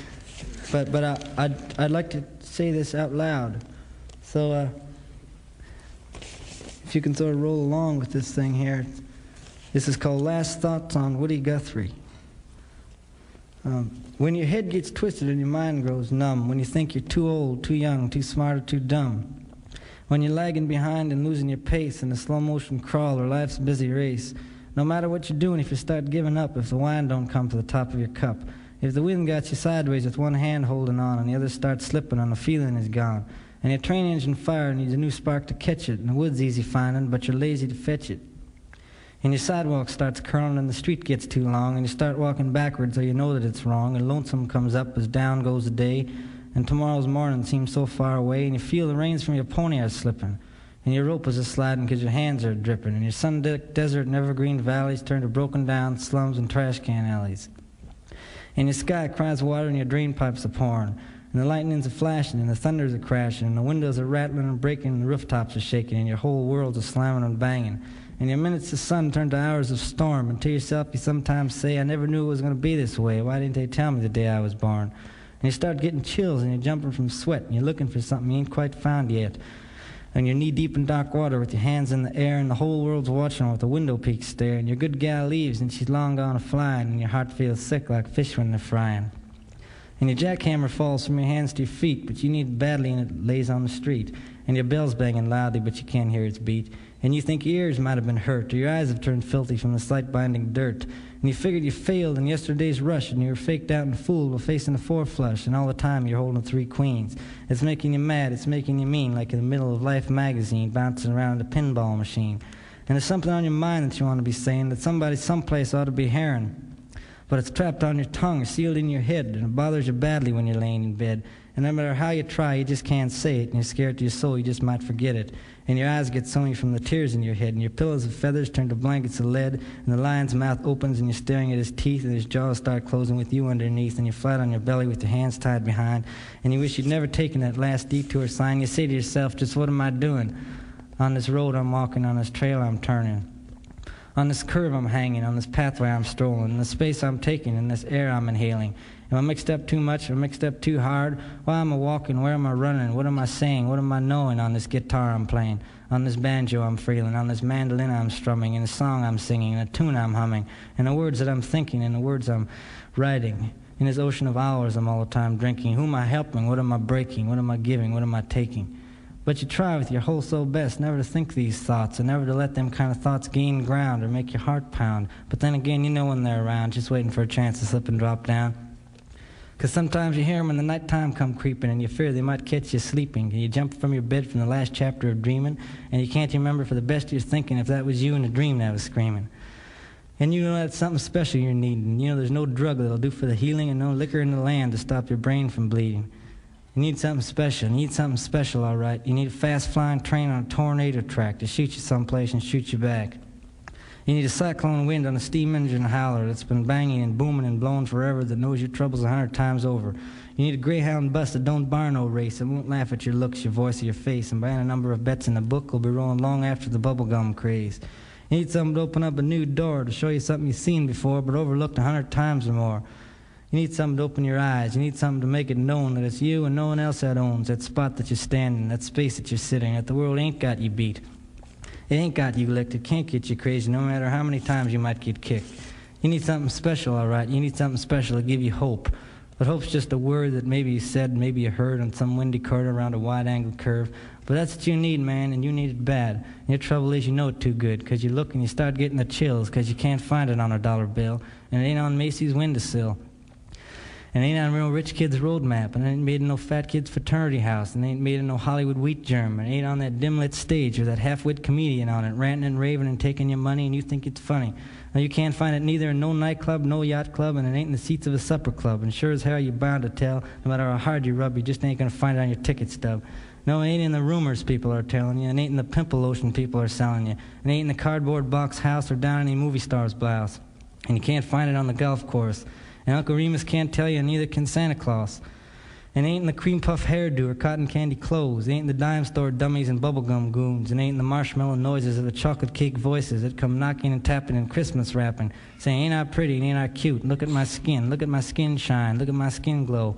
*laughs* but but I, I'd, I'd like to say this out loud. So, uh, if you can sort of roll along with this thing here. This is called Last Thoughts on Woody Guthrie. Um, when your head gets twisted and your mind grows numb, when you think you're too old, too young, too smart, or too dumb, when you're lagging behind and losing your pace in a slow motion crawl or life's busy race, no matter what you're doing, if you start giving up, if the wine don't come to the top of your cup, if the wind got you sideways with one hand holding on and the other starts slipping and the feeling is gone, and your train engine fire needs a new spark to catch it, and the wood's easy finding, but you're lazy to fetch it. And your sidewalk starts curling and the street gets too long, and you start walking backwards so you know that it's wrong, and lonesome comes up as down goes the day, and tomorrow's morning seems so far away, and you feel the reins from your pony are slipping, and your rope is a sliding because your hands are dripping, and your sun-decked desert and evergreen valleys turn to broken down slums and trash can alleys. And your sky cries water and your drain pipes are pouring, and the lightnings are flashing, and the thunders are crashing, and the windows are rattling and breaking, and the rooftops are shaking, and your whole world's a slamming and banging. And your minutes of sun turn to hours of storm, and to yourself you sometimes say, I never knew it was going to be this way. Why didn't they tell me the day I was born? And you start getting chills, and you're jumping from sweat, and you're looking for something you ain't quite found yet. And you're knee deep in dark water with your hands in the air, and the whole world's watching with a window peak stare. And your good gal leaves, and she's long gone a flying, and your heart feels sick like fish when they're frying. And your jackhammer falls from your hands to your feet, but you need it badly and it lays on the street. and your bell's banging loudly, but you can't hear its beat. And you think your ears might have been hurt, or your eyes have turned filthy from the slight binding dirt. And you figured you failed in yesterday's rush, and you were faked out and fooled while facing a four flush, and all the time you're holding three queens. It's making you mad, it's making you mean, like in the middle of Life magazine, bouncing around a pinball machine. And there's something on your mind that you want to be saying that somebody someplace ought to be hearing. But it's trapped on your tongue, sealed in your head, and it bothers you badly when you're laying in bed. And no matter how you try, you just can't say it, and you're scared to your soul, you just might forget it. And your eyes get sunny from the tears in your head, and your pillows of feathers turn to blankets of lead, and the lion's mouth opens, and you're staring at his teeth, and his jaws start closing with you underneath, and you're flat on your belly with your hands tied behind, and you wish you'd never taken that last detour sign. You say to yourself, just what am I doing? On this road I'm walking, on this trail I'm turning. On this curve I'm hanging, on this pathway I'm strolling, in the space I'm taking, in this air I'm inhaling. Am I mixed up too much? Am I mixed up too hard? Why am I walking? Where am I running? What am I saying? What am I knowing on this guitar I'm playing? On this banjo I'm feeling, on this mandolin I'm strumming, in a song I'm singing, in the tune I'm humming, in the words that I'm thinking, in the words I'm writing. In this ocean of hours I'm all the time drinking. Who am I helping? What am I breaking? What am I giving? What am I taking? But you try with your whole soul best never to think these thoughts and never to let them kind of thoughts gain ground or make your heart pound. But then again, you know when they're around, just waiting for a chance to slip and drop down. Because sometimes you hear them when the nighttime come creeping and you fear they might catch you sleeping. And you jump from your bed from the last chapter of dreaming and you can't remember for the best of your thinking if that was you in a dream that was screaming. And you know that's something special you're needing. You know there's no drug that'll do for the healing and no liquor in the land to stop your brain from bleeding. You need something special. You need something special, all right. You need a fast flying train on a tornado track to shoot you someplace and shoot you back. You need a cyclone wind on a steam engine howler that's been banging and booming and blowing forever that knows your troubles a hundred times over. You need a greyhound bus that don't bar no race, that won't laugh at your looks, your voice, or your face, and buying a number of bets in the book will be rolling long after the bubblegum craze. You need something to open up a new door to show you something you've seen before but overlooked a hundred times or more. You need something to open your eyes. You need something to make it known that it's you and no one else that owns that spot that you're standing, that space that you're sitting, that the world ain't got you beat. It ain't got you licked. It can't get you crazy no matter how many times you might get kicked. You need something special, all right. You need something special to give you hope. But hope's just a word that maybe you said, maybe you heard on some windy corner around a wide angle curve. But that's what you need, man, and you need it bad. And your trouble is you know it too good, 'cause you look and you start getting the chills, 'cause you can't find it on a dollar bill, and it ain't on Macy's windowsill. And ain't on real rich kid's roadmap, and ain't made in no fat kid's fraternity house, and ain't made in no Hollywood wheat germ, and ain't on that dim lit stage with that half wit comedian on it, ranting and raving and taking your money, and you think it's funny. Now you can't find it neither in no nightclub, no yacht club, and it ain't in the seats of a supper club. And sure as hell you're bound to tell, no matter how hard you rub, you just ain't gonna find it on your ticket stub. No, it ain't in the rumors people are telling you, and ain't in the pimple lotion people are selling you, and ain't in the cardboard box house or down any movie star's blouse. And you can't find it on the golf course. And Uncle Remus can't tell you, and neither can Santa Claus. And ain't in the cream puff hairdo or cotton candy clothes. Ain't in the dime store dummies and bubblegum goons. And ain't in the marshmallow noises of the chocolate cake voices that come knocking and tapping and Christmas rapping, saying, Ain't I pretty and ain't I cute? Look at my skin. Look at my skin shine. Look at my skin glow.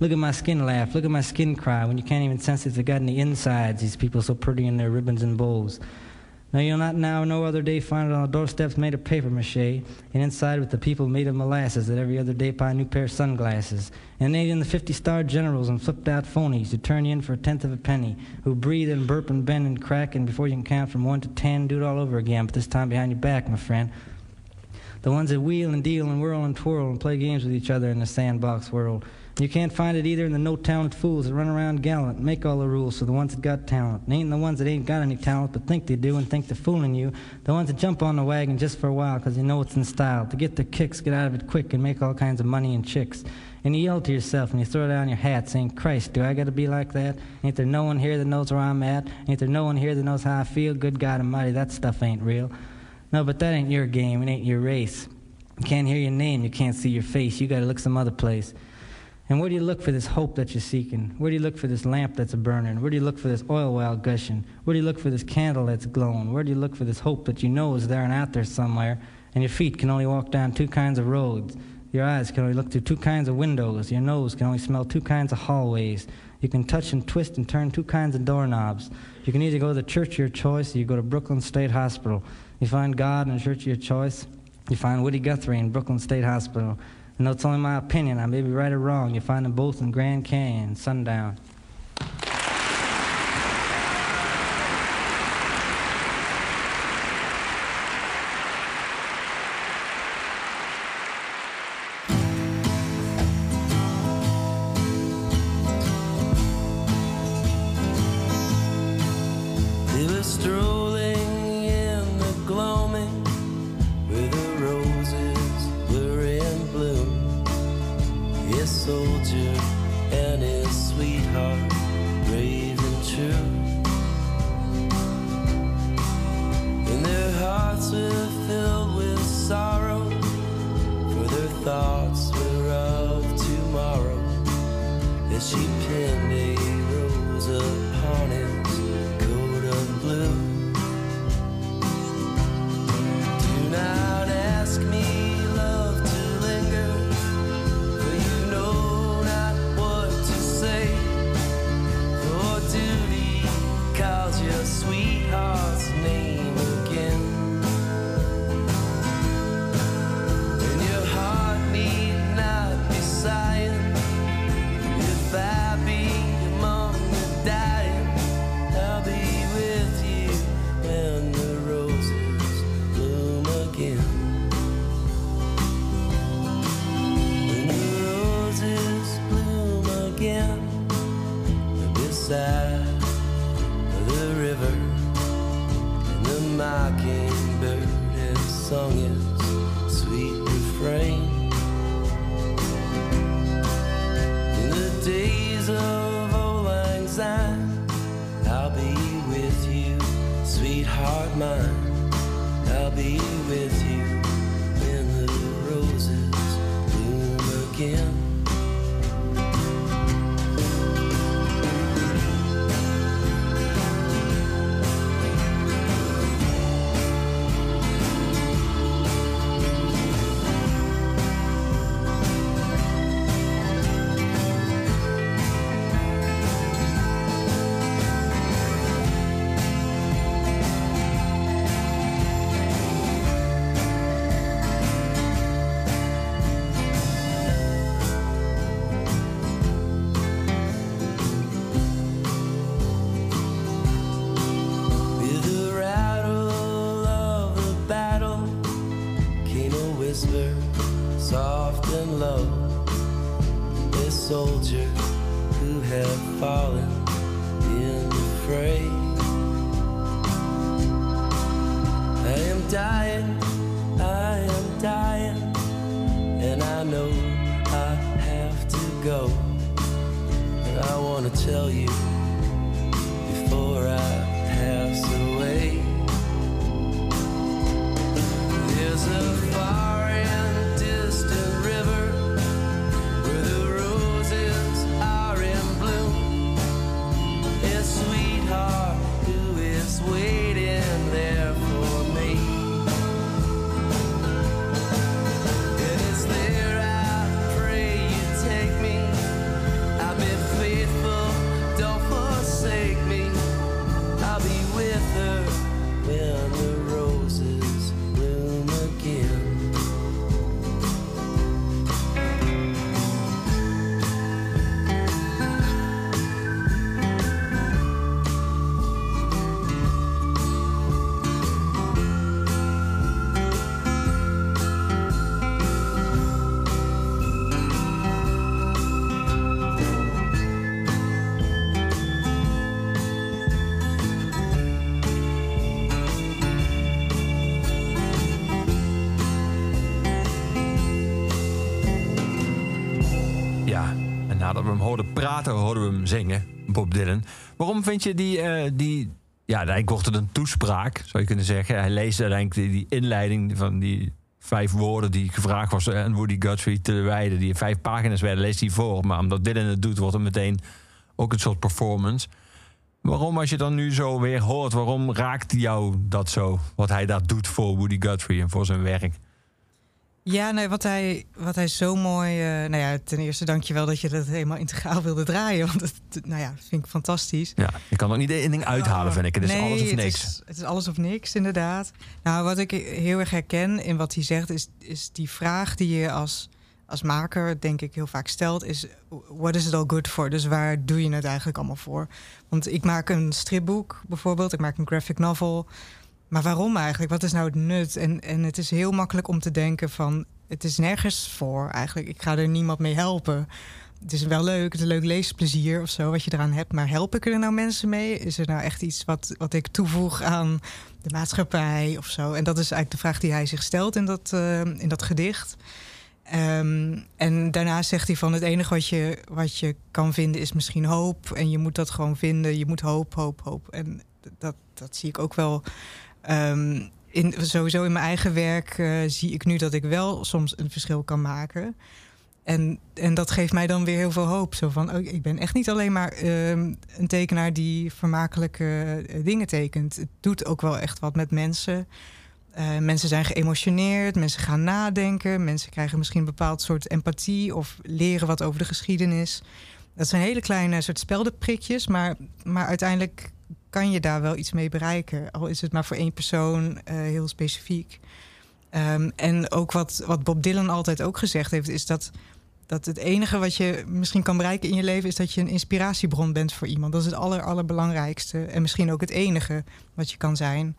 Look at my skin laugh. Look at my skin cry when you can't even sense if they got any insides, these people so pretty in their ribbons and bows. Now you'll not now no other day find it on the doorsteps made of paper mache, and inside with the people made of molasses that every other day buy a new pair of sunglasses. And they in the fifty star generals and flipped out phonies who turn you in for a tenth of a penny, who breathe and burp and bend and crack, and before you can count from one to ten, do it all over again, but this time behind your back, my friend. The ones that wheel and deal and whirl and twirl and play games with each other in the sandbox world. You can't find it either in the no talent fools that run around gallant, and make all the rules for the ones that got talent. And ain't the ones that ain't got any talent but think they do and think they're fooling you. The ones that jump on the wagon just for a while because they know it's in style. To get their kicks, get out of it quick, and make all kinds of money and chicks. And you yell to yourself and you throw down your hat saying, Christ, do I got to be like that? Ain't there no one here that knows where I'm at? Ain't there no one here that knows how I feel? Good God Almighty, that stuff ain't real. No, but that ain't your game. It ain't your race. You can't hear your name. You can't see your face. You got to look some other place. And where do you look for this hope that you're seeking? Where do you look for this lamp that's burning? Where do you look for this oil well gushing? Where do you look for this candle that's glowing? Where do you look for this hope that you know is there and out there somewhere? And your feet can only walk down two kinds of roads. Your eyes can only look through two kinds of windows. Your nose can only smell two kinds of hallways. You can touch and twist and turn two kinds of doorknobs. You can either go to the church of your choice or you go to Brooklyn State Hospital. You find God in the church of your choice. You find Woody Guthrie in Brooklyn State Hospital. And though it's only my opinion, I may be right or wrong, You'll find them both in Grand Canyon, sundown. Praten hoorden we hem zingen, Bob Dylan. Waarom vind je die, uh, die ja, eigenlijk wordt het een toespraak, zou je kunnen zeggen. Hij leest uiteindelijk die, inleiding van die vijf woorden die gevraagd was aan Woody Guthrie te wijden, die vijf pagina's werden, leest hij voor. Maar omdat Dylan het doet, wordt het meteen ook een soort performance. Waarom, als je dan nu zo weer hoort, waarom raakt jou dat zo? Wat hij daar doet voor Woody Guthrie en voor zijn werk? Ja, nee, wat hij, wat hij zo mooi. Uh, nou ja, ten eerste dank je wel dat je dat helemaal integraal wilde draaien. Want dat, nou ja, vind ik fantastisch. Ja, je kan ook niet één ding uithalen, vind ik. Het is alles of niks. Het is, het is, alles of niks, inderdaad. Nou, wat ik heel erg herken in wat hij zegt, is, is die vraag die je als, als maker, denk ik, heel vaak stelt: is: what is it all good for? Dus waar doe je het eigenlijk allemaal voor? Want ik maak een stripboek bijvoorbeeld, ik maak een graphic novel. Maar waarom eigenlijk? Wat is nou het nut? En, en het is heel makkelijk om te denken van... het is nergens voor eigenlijk. Ik ga er niemand mee helpen. Het is wel leuk, het is een leuk leesplezier of zo... wat je eraan hebt. Maar help ik er nou mensen mee? Is er nou echt iets wat, wat ik toevoeg aan de maatschappij of zo? En dat is eigenlijk de vraag die hij zich stelt in dat, uh, in dat gedicht. Um, en daarna zegt hij van het enige wat je, wat je kan vinden is misschien hoop. En je moet dat gewoon vinden. Je moet hoop, hoop, hoop. En dat, dat zie ik ook wel Um, in, sowieso in mijn eigen werk uh, zie ik nu dat ik wel soms een verschil kan maken. En, en dat geeft mij dan weer heel veel hoop. Zo van, oh, ik ben echt niet alleen maar ehm, een tekenaar die vermakelijke eh, dingen tekent. Het doet ook wel echt wat met mensen. Uh, mensen zijn geëmotioneerd, mensen gaan nadenken, mensen krijgen misschien een bepaald soort empathie of leren wat over de geschiedenis. Dat zijn hele kleine soort speldenprikjes, maar, maar uiteindelijk kan je daar wel iets mee bereiken. Al is het maar voor één persoon uh, heel specifiek. Um, en ook wat, wat Bob Dylan altijd ook gezegd heeft, is dat, dat het enige wat je misschien kan bereiken in je leven is dat je een inspiratiebron bent voor iemand. Dat is het aller, allerbelangrijkste. En misschien ook het enige wat je kan zijn.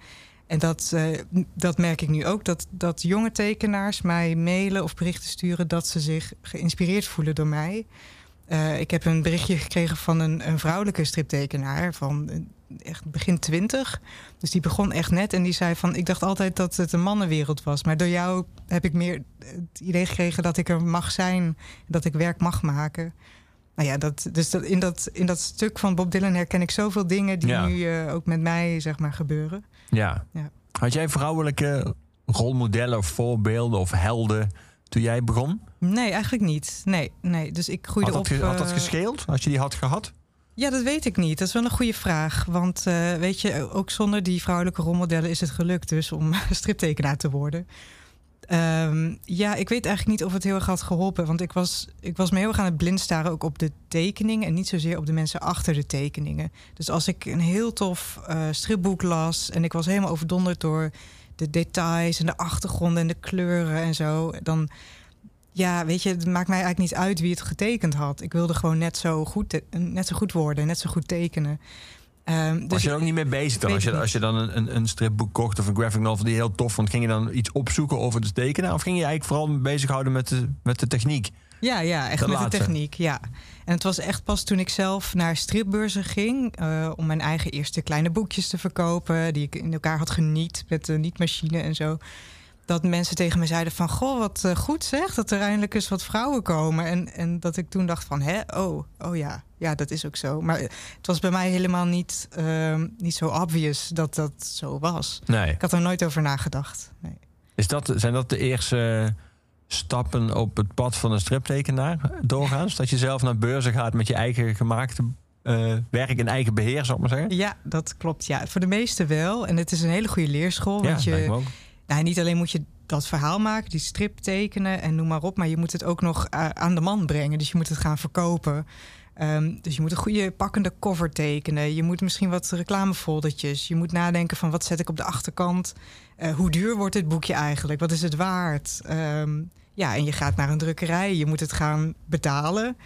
En dat, uh, dat merk ik nu ook, dat, dat jonge tekenaars mij mailen of berichten sturen dat ze zich geïnspireerd voelen door mij. Uh, ik heb een berichtje gekregen van een, een vrouwelijke striptekenaar van echt begin twintig. Dus die begon echt net en die zei van... ik dacht altijd dat het een mannenwereld was. Maar door jou heb ik meer het idee gekregen dat ik er mag zijn. Dat ik werk mag maken. Nou ja, dat, dus dat, in, dat, in dat stuk van Bob Dylan herken ik zoveel dingen... die Ja. nu uh, ook met mij, zeg maar, gebeuren. Ja. Ja. Had jij vrouwelijke rolmodellen of voorbeelden of helden toen jij begon? Nee, eigenlijk niet. Nee, nee. Dus ik groeide Had dat, op... had dat eh, gescheeld als je die had gehad? Ja, dat weet ik niet. Dat is wel een goede vraag. Want eh, weet je, ook zonder die vrouwelijke rolmodellen is het gelukt dus om *laughs* striptekenaar te worden. Ehm, ja, ik weet eigenlijk niet of het heel erg had geholpen. Want ik was, ik was me heel erg aan het blind staren ook op de tekeningen... en niet zozeer op de mensen achter de tekeningen. Dus als ik een heel tof eh, stripboek las... en ik was helemaal overdonderd door de details en de achtergronden en de kleuren en zo... dan ja, weet je, het maakt mij eigenlijk niet uit wie het getekend had. Ik wilde gewoon net zo goed, net zo goed worden, net zo goed tekenen. Ehm, dus Was je er ook niet mee bezig dan? Als je, het als je dan een, een, stripboek kocht of een graphic novel die heel tof vond... ging je dan iets opzoeken over de tekenen? Of ging je eigenlijk vooral bezighouden met de, met de techniek? Ja, ja, echt met laatste. de techniek, ja. En het was echt pas toen ik zelf naar stripbeurzen ging... eh, om mijn eigen eerste kleine boekjes te verkopen... die ik in elkaar had geniet met de nietmachine en zo... dat mensen tegen me zeiden van... goh, wat eh, goed zeg, dat er eindelijk eens wat vrouwen komen. En, en dat ik toen dacht van, hè, oh, oh ja, ja, dat is ook zo. Maar het was bij mij helemaal niet, ehm, niet zo obvious dat dat zo was. Nee. Ik had er nooit over nagedacht. Nee. Is dat, zijn dat de eerste stappen op het pad van een striptekenaar doorgaans? Dat je zelf naar beurzen gaat met je eigen gemaakte eh, werk in eigen beheer, zou ik maar zeggen? Ja, dat klopt. Ja, voor de meesten wel. En het is een hele goede leerschool. Ja, Want je, ook. Niet alleen moet je dat verhaal maken, die strip tekenen en noem maar op, maar je moet het ook nog eh, aan de man brengen. Dus je moet het gaan verkopen. Ehm, dus je moet een goede pakkende cover tekenen. Je moet misschien wat reclamefoldertjes. Je moet nadenken van wat zet ik op de achterkant. Eh, hoe duur wordt dit boekje eigenlijk? Wat is het waard? Ehm, ja, en je gaat naar een drukkerij. Je moet het gaan betalen.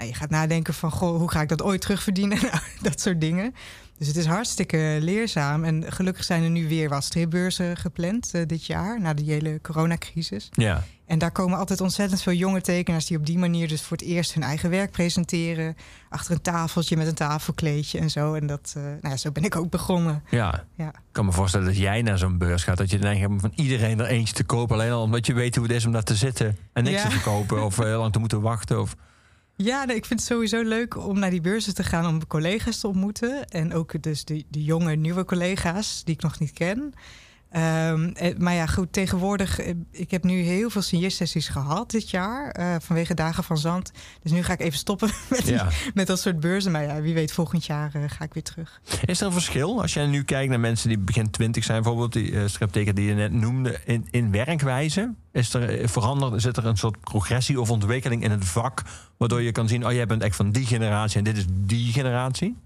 Nou, je gaat nadenken van, goh, hoe ga ik dat ooit terugverdienen? *laughs* Nou, dat soort dingen. Dus het is hartstikke leerzaam. En gelukkig zijn er nu weer wat stripbeurzen gepland eh, dit jaar... na de hele coronacrisis. Ja. En daar komen altijd ontzettend veel jonge tekenaars... die op die manier dus voor het eerst hun eigen werk presenteren. Achter een tafeltje met een tafelkleedje en zo. En dat, eh, nou ja, zo ben ik ook begonnen. Ja. Ja. Ik kan me voorstellen dat jij naar zo'n beurs gaat... dat je neiging hebt om van iedereen er eentje te kopen... alleen al omdat je weet hoe het is om daar te zitten... en niks Ja. te verkopen of heel *laughs* lang te moeten wachten. Of... Ja, nee, ik vind het sowieso leuk om naar die beurzen te gaan om collega's te ontmoeten. En ook dus de, de jonge, nieuwe collega's die ik nog niet ken. Ehm, eh, maar ja, goed, tegenwoordig, eh, ik heb nu heel veel signeersessies gehad dit jaar eh, vanwege Dagen van Zand. Dus nu ga ik even stoppen *laughs* met, die- met dat soort beurzen. Maar ja, wie weet, volgend jaar ga ik weer terug. Is er een verschil als jij nu kijkt naar mensen die begin twintig zijn... bijvoorbeeld die uh, stripteken die je net noemde... in, in werkwijze? Is er veranderd? Zit er een soort progressie of ontwikkeling in het vak... waardoor je kan zien... oh, jij bent echt van die generatie en dit is die generatie?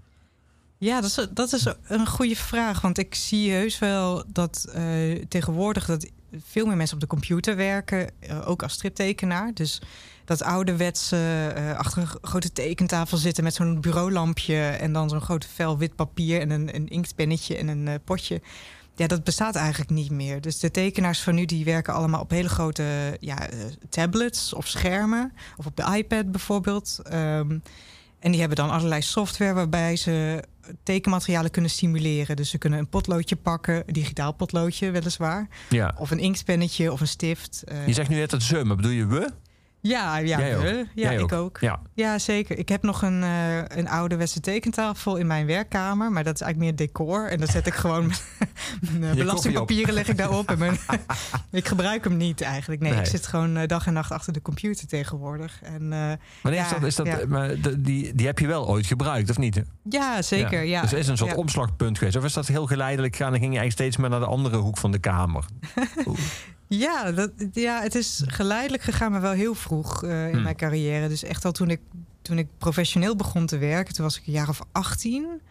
Ja, dat is, dat is een goede vraag. Want ik zie heus wel dat eh, tegenwoordig dat veel meer mensen op de computer werken, eh, ook als striptekenaar. Dus dat ouderwetse eh, achter een grote tekentafel zitten met zo'n bureaulampje en dan zo'n grote vel wit papier en een, een inktpennetje en een potje. Ja, dat bestaat eigenlijk niet meer. Dus de tekenaars van nu die werken allemaal op hele grote ja, tablets of schermen. Of op de iPad bijvoorbeeld. Ehm, en die hebben dan allerlei software waarbij ze tekenmaterialen kunnen simuleren. Dus ze kunnen een potloodje pakken, een digitaal potloodje weliswaar. Ja. Of een inktpennetje of een stift. eh. Je zegt nu net het ze, maar bedoel je we? Ja, ja, Jij ook? we. ja Jij ik ook. Ja. Ja, zeker. Ik heb nog een, eh een ouderwetse tekentafel in mijn werkkamer. Maar dat is eigenlijk meer decor. En dan zet ik gewoon mijn, *laughs* Je belastingpapieren leg ik daarop. En mijn, *laughs* *laughs* ik gebruik hem niet eigenlijk. Nee, Nee. ik zit gewoon eh, dag en nacht achter de computer tegenwoordig. En, eh, Maar, Ja, is dat, is dat, ja. maar de- die, die heb je wel ooit gebruikt, of niet? ja, zeker. Ja. Dus is een soort omslagpunt geweest. Of is dat heel geleidelijk gaan? Dan ging je eigenlijk steeds meer naar de andere hoek van de kamer. Ja, dat, ja, het is geleidelijk gegaan, maar wel heel vroeg eh, in Hmm. mijn carrière. Dus echt al toen ik, toen ik professioneel begon te werken, toen was ik een jaar of 18.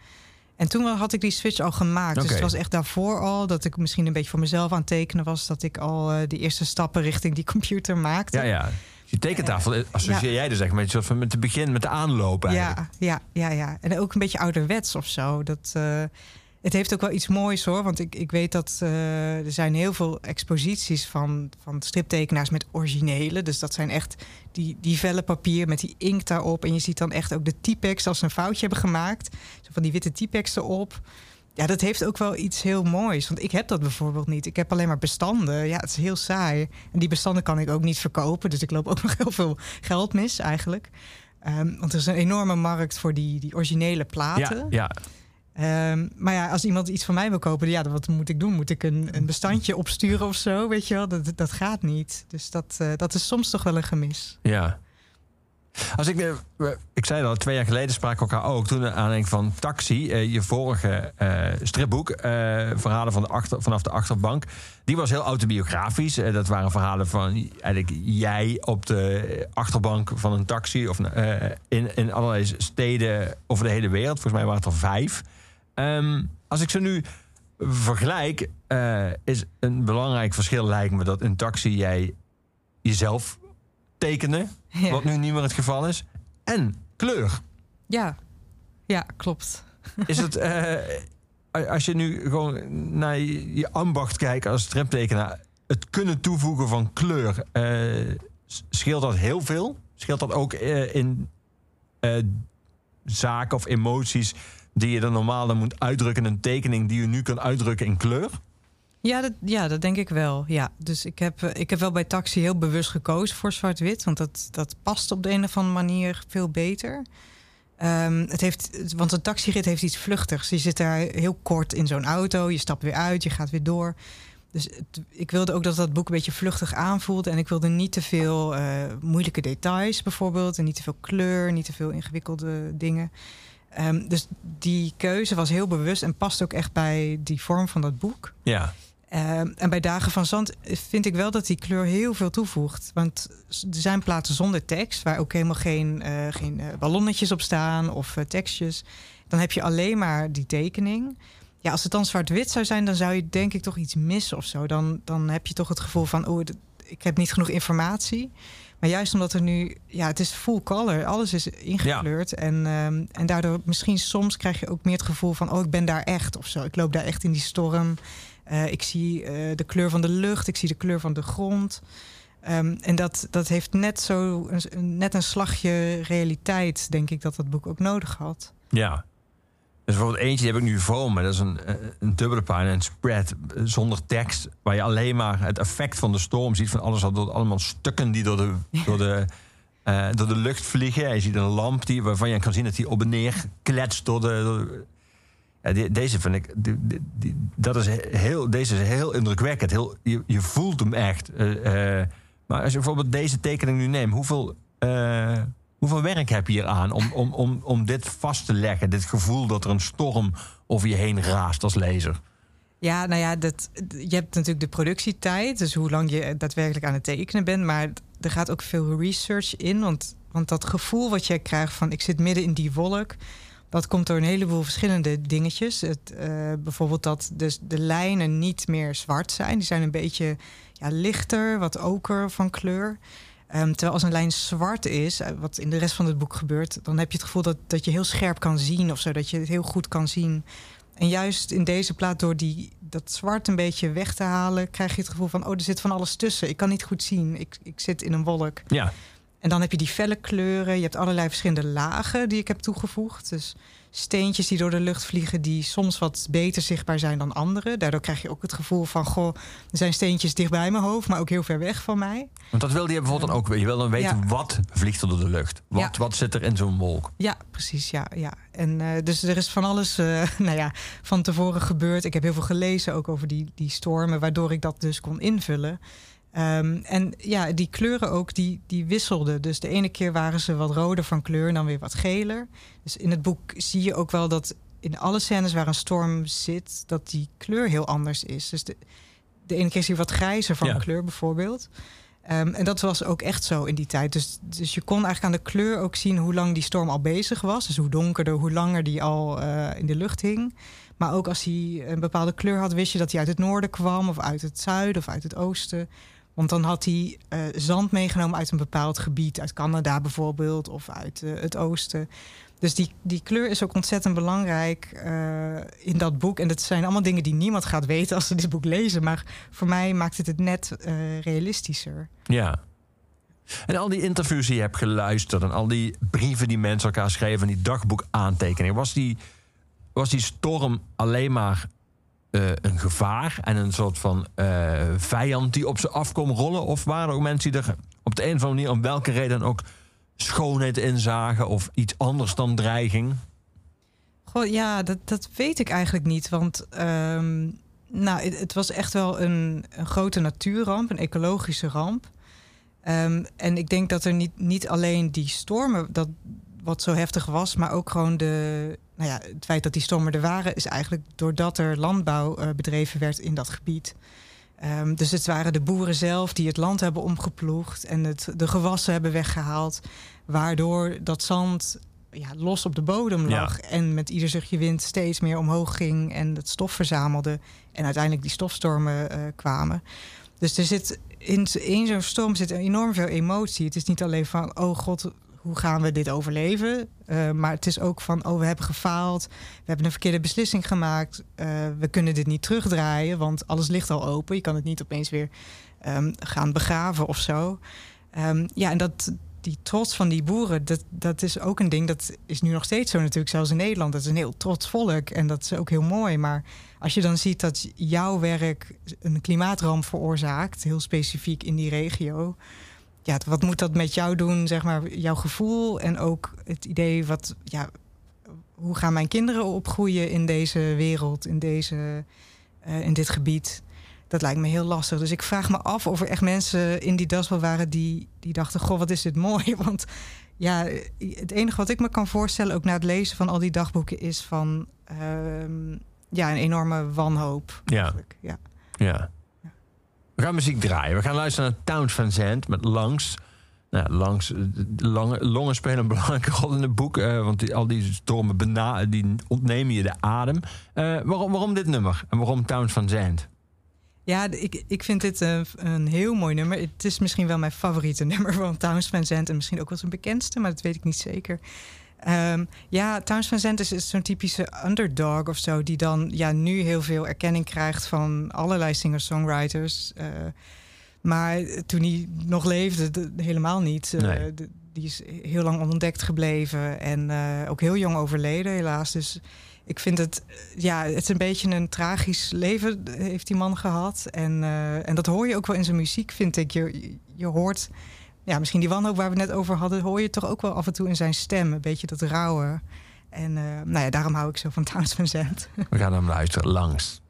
En toen had ik die switch al gemaakt. Dus het was echt daarvoor al dat ik misschien een beetje voor mezelf aan het tekenen was. Dat ik al eh, die eerste stappen richting die computer maakte. Ja, ja. Die tekentafel eh, associeer jij dus echt met, een soort van met het begin, met de aanloop eigenlijk. Ja, ja, ja, ja. En ook een beetje ouderwets of zo. Dat, het heeft ook wel iets moois hoor. Want ik, ik weet dat eh, er zijn heel veel exposities van, van striptekenaars met originele. Dus dat zijn echt die, die vellen papier met die inkt daarop. En je ziet dan echt ook de typex als ze een foutje hebben gemaakt. Zo van die witte typex erop. Ja, dat heeft ook wel iets heel moois. Want ik heb dat bijvoorbeeld niet. Ik heb alleen maar bestanden. Ja, het is heel saai. En die bestanden kan ik ook niet verkopen. Dus ik loop ook *laughs* nog heel veel geld mis eigenlijk. Ehm, want er is een enorme markt voor die, die originele platen. Ja, ja. Ehm, maar ja, als iemand iets van mij wil kopen, ja, dan wat moet ik doen? Moet ik een, een bestandje opsturen of zo? Weet je wel, dat, dat gaat niet. Dus dat, eh, dat is soms toch wel een gemis. Ja. Als ik, ik zei al, twee jaar geleden spraken we elkaar ook. Toen aan denk van Taxi, eh, je vorige eh, stripboek, verhalen van de achter, vanaf de achterbank. Die was heel autobiografisch. Dat waren verhalen van eigenlijk jij op de achterbank van een taxi. Of in, in allerlei steden over de hele wereld. Volgens mij waren het er vijf. Ehm, als ik ze nu vergelijk, eh, is een belangrijk verschil lijkt me dat in Taxi jij jezelf tekende. Ja, Wat nu niet meer het geval is. En kleur. ja. ja klopt. Is het, eh, als je nu gewoon naar je, ambacht kijkt als striptekenaar, het kunnen toevoegen van kleur, eh, scheelt dat heel veel? Scheelt dat ook in zaken of emoties die je dan normaal dan moet uitdrukken een tekening die je nu kan uitdrukken in kleur? Ja dat, ja, dat denk ik wel. Ja. Dus ik heb, eh, ik heb wel bij Taxi heel bewust gekozen voor zwart-wit. Want dat, dat past op de een of andere manier veel beter. Ehm, het heeft, want een taxirit heeft iets vluchtigs. Je zit daar heel kort in zo'n auto. Je stapt weer uit, je gaat weer door. Dus ik wilde ook dat dat boek een beetje vluchtig aanvoelde. En ik wilde niet te veel eh, moeilijke details bijvoorbeeld. En niet te veel kleur, niet te veel ingewikkelde dingen. Ehm, dus die keuze was heel bewust en past ook echt bij die vorm van dat boek. Ja. Ehm, en bij Dagen van Zand vind ik wel dat die kleur heel veel toevoegt. Want er zijn plaatsen zonder tekst, waar ook helemaal geen, eh, geen eh, ballonnetjes op staan of eh, tekstjes. Dan heb je alleen maar die tekening. Ja, als het dan zwart-wit zou zijn, dan zou je denk ik toch iets missen of zo. Dan, dan heb je toch het gevoel van, oh, ik heb niet genoeg informatie. Maar juist omdat er nu, ja, het is full color, alles is ingekleurd. En, ehm, en daardoor misschien soms krijg je ook meer het gevoel van, oh, ik ben daar echt of zo. Ik loop daar echt in die storm. Eh, ik zie eh, de kleur van de lucht, ik zie de kleur van de grond. Ehm, en dat, dat heeft net zo een- net een slagje realiteit, denk ik, dat dat boek ook nodig had. Ja. Dus bijvoorbeeld eentje die heb ik nu voor me. Dat is een, eh, een dubbele pagina, een spread eh, zonder tekst. Waar je alleen maar het effect van de storm ziet. Van alles door allemaal stukken die door de, door de, *laughs* eh, door de lucht vliegen. En je ziet een lamp die, waarvan je kan zien dat die op en neer kletst door de. door ja, die- deze vind ik. die- die- die- dat is heel, deze is heel indrukwekkend. Heel, je, je voelt hem echt. Maar als je bijvoorbeeld deze tekening nu neemt, hoeveel. Hoeveel werk heb je hier aan om, om, om, om dit vast te leggen? Dit gevoel dat er een storm over je heen raast als lezer. Ja, nou ja, dat, je hebt natuurlijk de productietijd, dus hoe lang je daadwerkelijk aan het tekenen bent. Maar er gaat ook veel research in, want, want dat gevoel wat jij krijgt van ik zit midden in die wolk, dat komt door een heleboel verschillende dingetjes. Het, eh, bijvoorbeeld dat dus de lijnen niet meer zwart zijn, die zijn een beetje ja, lichter, wat oker van kleur. Ehm, terwijl als een lijn zwart is, eh, wat in de rest van het boek gebeurt, dan heb je het gevoel dat, dat je heel scherp kan zien of zo, dat je het heel goed kan zien. En juist in deze plaat, door die, dat zwart een beetje weg te halen, krijg je het gevoel van: oh, er zit van alles tussen. Ik kan niet goed zien. Ik, ik zit in een wolk. Ja, En dan heb je die felle kleuren. Je hebt allerlei verschillende lagen die ik heb toegevoegd. Dus steentjes die door de lucht vliegen, die soms wat beter zichtbaar zijn dan andere. Daardoor krijg je ook het gevoel van: goh, er zijn steentjes dicht bij mijn hoofd, maar ook heel ver weg van mij. Want dat wilde je bijvoorbeeld dan ook. Je wil dan weten Ja. wat vliegt er door de lucht. Wat, Ja. wat zit er in zo'n wolk? Ja, precies. Ja, ja. En eh, dus er is van alles eh, *laughs* nou ja, van tevoren gebeurd. Ik heb heel veel gelezen ook over die, die stormen, waardoor ik dat dus kon invullen. Ehm, en ja, die kleuren ook, die, die wisselden. Dus de ene keer waren ze wat roder van kleur en dan weer wat geler. Dus in het boek zie je ook wel dat in alle scènes waar een storm zit, dat die kleur heel anders is. Dus de, de ene keer zie je wat grijzer van Ja. kleur bijvoorbeeld. Ehm, en dat was ook echt zo in die tijd. Dus, dus je kon eigenlijk aan de kleur ook zien hoe lang die storm al bezig was. Dus hoe donkerder, hoe langer die al eh, in de lucht hing. Maar ook als hij een bepaalde kleur had, wist je dat hij uit het noorden kwam, of uit het zuiden of uit het oosten. Want dan had hij eh, zand meegenomen uit een bepaald gebied, uit Canada bijvoorbeeld, of uit eh, het oosten. Dus die, die kleur is ook ontzettend belangrijk eh, in dat boek. En dat zijn allemaal dingen die niemand gaat weten als ze dit boek lezen. Maar voor mij maakt het het net realistischer. Ja. En al die interviews die je hebt geluisterd en al die brieven die mensen elkaar schreven en die dagboek aantekeningen, was die, was die storm alleen maar eh, een gevaar en een soort van eh, vijand die op ze af kwam rollen? Of waren er ook mensen die er op de een of andere manier, om welke reden ook, schoonheid in zagen of iets anders dan dreiging? Goh, ja, dat, dat weet ik eigenlijk niet. Want ehm, nou, het, het was echt wel een, een grote natuurramp, een ecologische ramp. Ehm, en ik denk dat er niet, niet alleen die stormen, dat, wat zo heftig was, maar ook gewoon de, nou ja, het feit dat die stormen er waren, is eigenlijk doordat er landbouw eh, bedreven werd in dat gebied. Ehm, dus het waren de boeren zelf die het land hebben omgeploegd en het, de gewassen hebben weggehaald, waardoor dat zand ja, los op de bodem Ja. lag en met ieder zuchtje wind steeds meer omhoog ging en het stof verzamelde en uiteindelijk die stofstormen eh, kwamen. Dus er zit in, in zo'n storm zit enorm veel emotie. Het is niet alleen van, oh god, hoe gaan we dit overleven? Eh, maar het is ook van, oh, we hebben gefaald. We hebben een verkeerde beslissing gemaakt. eh, we kunnen dit niet terugdraaien, want alles ligt al open. Je kan het niet opeens weer ehm, gaan begraven of zo. Ehm, ja, en dat, die trots van die boeren, dat, dat is ook een ding. Dat is nu nog steeds zo natuurlijk, zelfs in Nederland. Dat is een heel trots volk en dat is ook heel mooi. Maar als je dan ziet dat jouw werk een klimaatramp veroorzaakt, heel specifiek in die regio. Ja, wat moet dat met jou doen, zeg maar, jouw gevoel en ook het idee wat, ja, hoe gaan mijn kinderen opgroeien in deze wereld, in, deze, eh, in dit gebied? Dat lijkt me heel lastig. Dus ik vraag me af of er echt mensen in die dasbel waren die, die dachten: Goh, wat is dit mooi? *laughs* Want ja, het enige wat ik me kan voorstellen, ook na het lezen van al die dagboeken, is van ehm, ja, een enorme wanhoop. Ja. ja. Ja. We gaan muziek draaien. We gaan luisteren naar Towns Van Zandt met Langs. Nou, langs, eh, lange, longen spelen een *laughs* belangrijke rol in het boek. eh, want die, al die stormen bena die ontnemen je de adem. Eh, waarom, waarom dit nummer? En waarom Towns Van Zandt? Ja, ik, ik vind dit een, een heel mooi nummer. Het is misschien wel mijn favoriete *laughs* nummer van Towns Van Zandt... en misschien ook wel zijn bekendste, maar dat weet ik niet zeker. Ehm, ja, Towns Van Zandt is, zo'n typische underdog of zo... die dan ja, nu heel veel erkenning krijgt van allerlei singer-songwriters. Eh, maar toen hij nog leefde, de- helemaal niet. Eh, Nee. de- die is heel lang onontdekt gebleven en eh, ook heel jong overleden, helaas. Dus ik vind het, ja, het is een beetje een tragisch leven heeft die man gehad. En, en dat hoor je ook wel in zijn muziek, vind ik. Je, je hoort, ja, misschien die wanhoop waar we het net over hadden, hoor je toch ook wel af en toe in zijn stem. Een beetje dat rauwe. En eh, nou ja, daarom hou ik zo van Towns Van Zandt. *laughs* We gaan hem luisteren. Langs.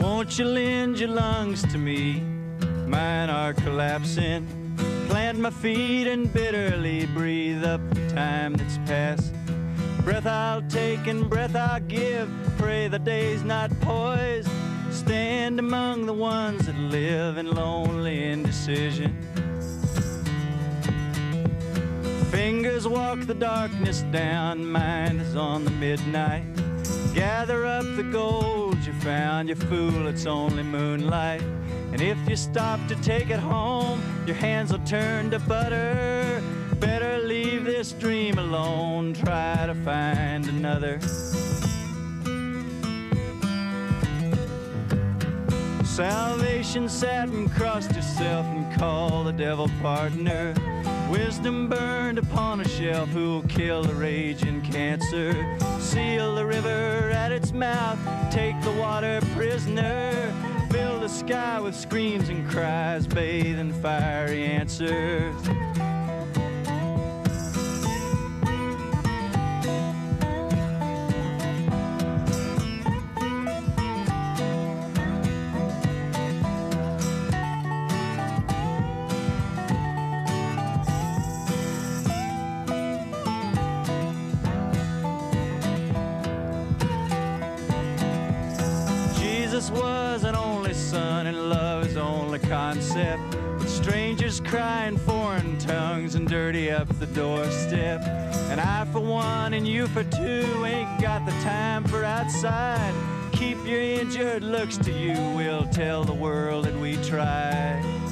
Won't you lend your lungs to me? Mine are collapsing. Plant my feet and bitterly breathe up the time that's passed. Breath I'll take and breath I'll give. Pray the day's not poised. Stand among the ones that live in lonely indecision. Fingers walk the darkness down, mine is on the midnight. Gather up the gold you found, you fool, it's only moonlight. And if you stop to take it home, your hands will turn to butter. Better leave this dream alone, try to find another. Salvation sat and crossed herself and called the devil partner. Wisdom burned upon a shelf who'll kill the raging cancer. Seal the river at its mouth, take the water prisoner. Fill the sky with screams and cries, bathe in fiery answers. Strangers cry in foreign tongues and dirty up the doorstep. And I, for one, and you for two, ain't got the time for outside. Keep your injured looks to you, we'll tell the world that we tried.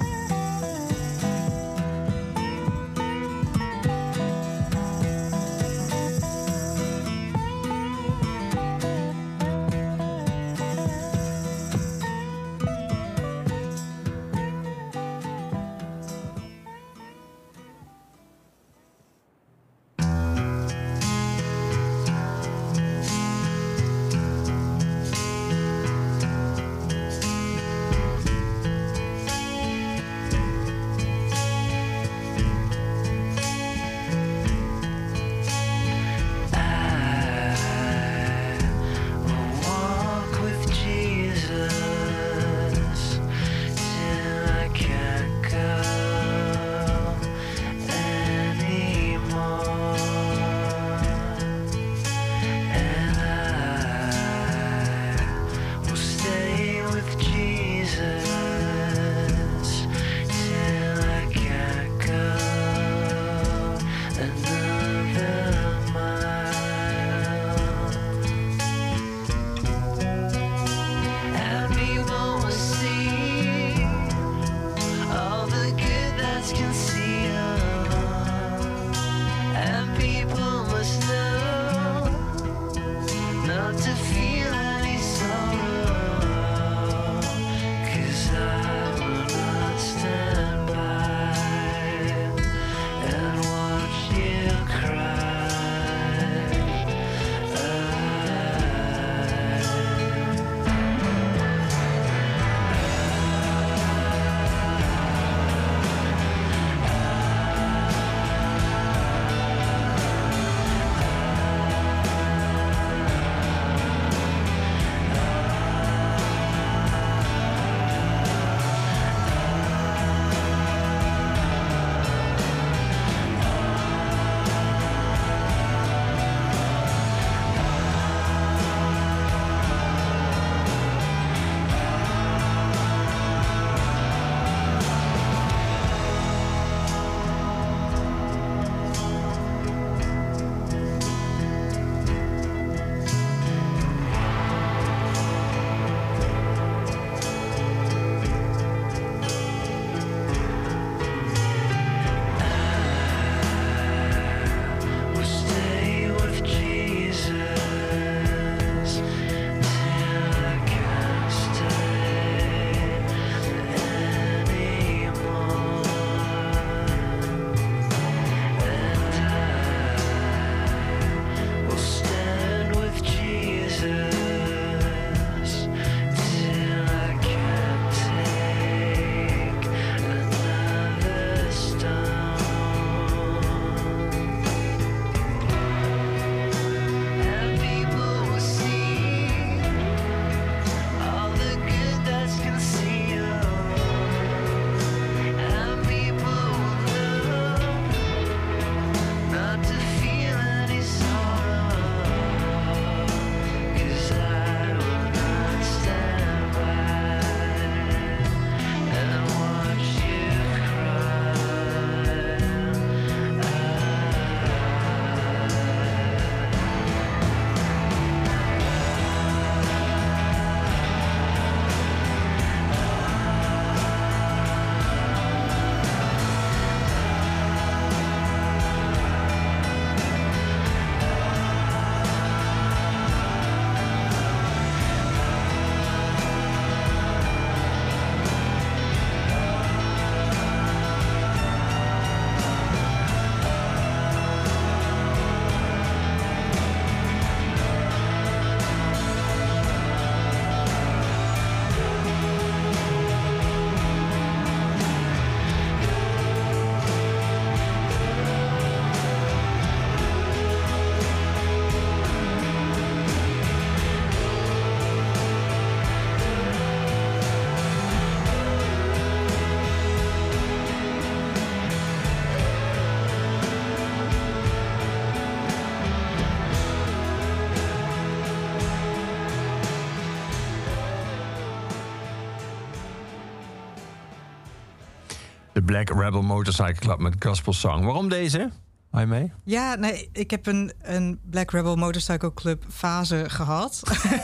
Black Rebel Motorcycle Club met Gospel Song. Waarom deze? Hou je mee? Ja, nee, ik heb een, een Black Rebel Motorcycle Club fase gehad.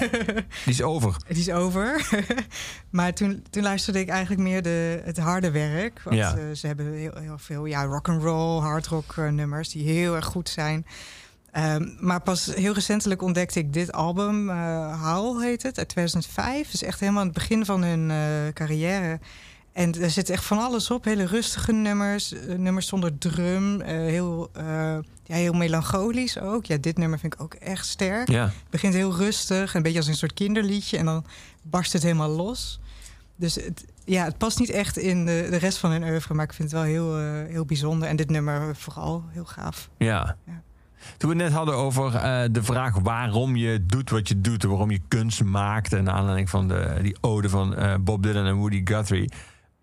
*laughs* Die is over. Het is over. *laughs* maar toen, toen luisterde ik eigenlijk meer de, het harde werk. Want Ja. eh, ze hebben heel, heel veel ja, rock and roll, hard rock eh, nummers die heel erg goed zijn. Ehm, maar pas heel recentelijk ontdekte ik dit album, Howl heet het, uit 2005. Dus echt helemaal aan het begin van hun carrière. En er zit echt van alles op. Hele rustige nummers, eh, nummers zonder drum, eh, heel, eh, ja, heel melancholisch ook. Ja, dit nummer vind ik ook echt sterk. Ja. Het begint heel rustig, een beetje als een soort kinderliedje. En dan barst het helemaal los. Dus het, ja, het past niet echt in de, de rest van hun oeuvre. Maar ik vind het wel heel, heel bijzonder. En dit nummer vooral heel gaaf. Ja. Ja. Toen we het net hadden over de vraag waarom je doet wat je doet, waarom je kunst maakt, en aanleiding van de, die ode van Bob Dylan en Woody Guthrie.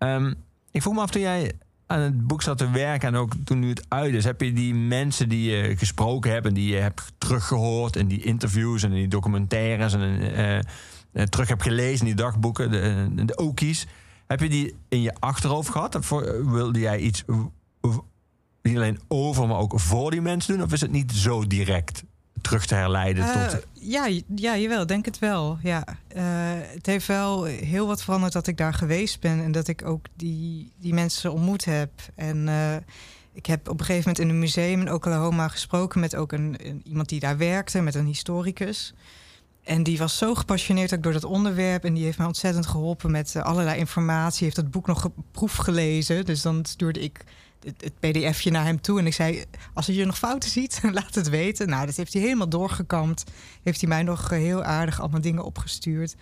Ehm, ik vroeg me af toen jij aan het boek zat te werken en ook toen nu het uit is, heb je die mensen die je gesproken hebt en die je hebt teruggehoord in die interviews en die documentaires en eh, eh, terug hebt gelezen in die dagboeken, de, de Okies, heb je die in je achterhoofd gehad? Of wilde jij iets niet alleen over, maar ook voor die mensen doen? Of is het niet zo direct terug te herleiden Eh, tot... ja, ja, jawel, denk het wel. Ja. Eh, het heeft wel heel wat veranderd dat ik daar geweest ben en dat ik ook die, die mensen ontmoet heb. En eh, ik heb op een gegeven moment in een museum in Oklahoma gesproken met ook een, een- iemand die daar werkte, met een historicus. En die was zo gepassioneerd ook door dat onderwerp. En die heeft mij ontzettend geholpen met allerlei informatie. Heeft dat boek nog proef gelezen. Dus dan stuurde ik het, pdfje naar hem toe. En ik zei, als je nog fouten ziet, *laughs* laat het weten. Nou, dat heeft hij helemaal doorgekamd. Heeft hij mij nog eh, heel aardig allemaal dingen opgestuurd.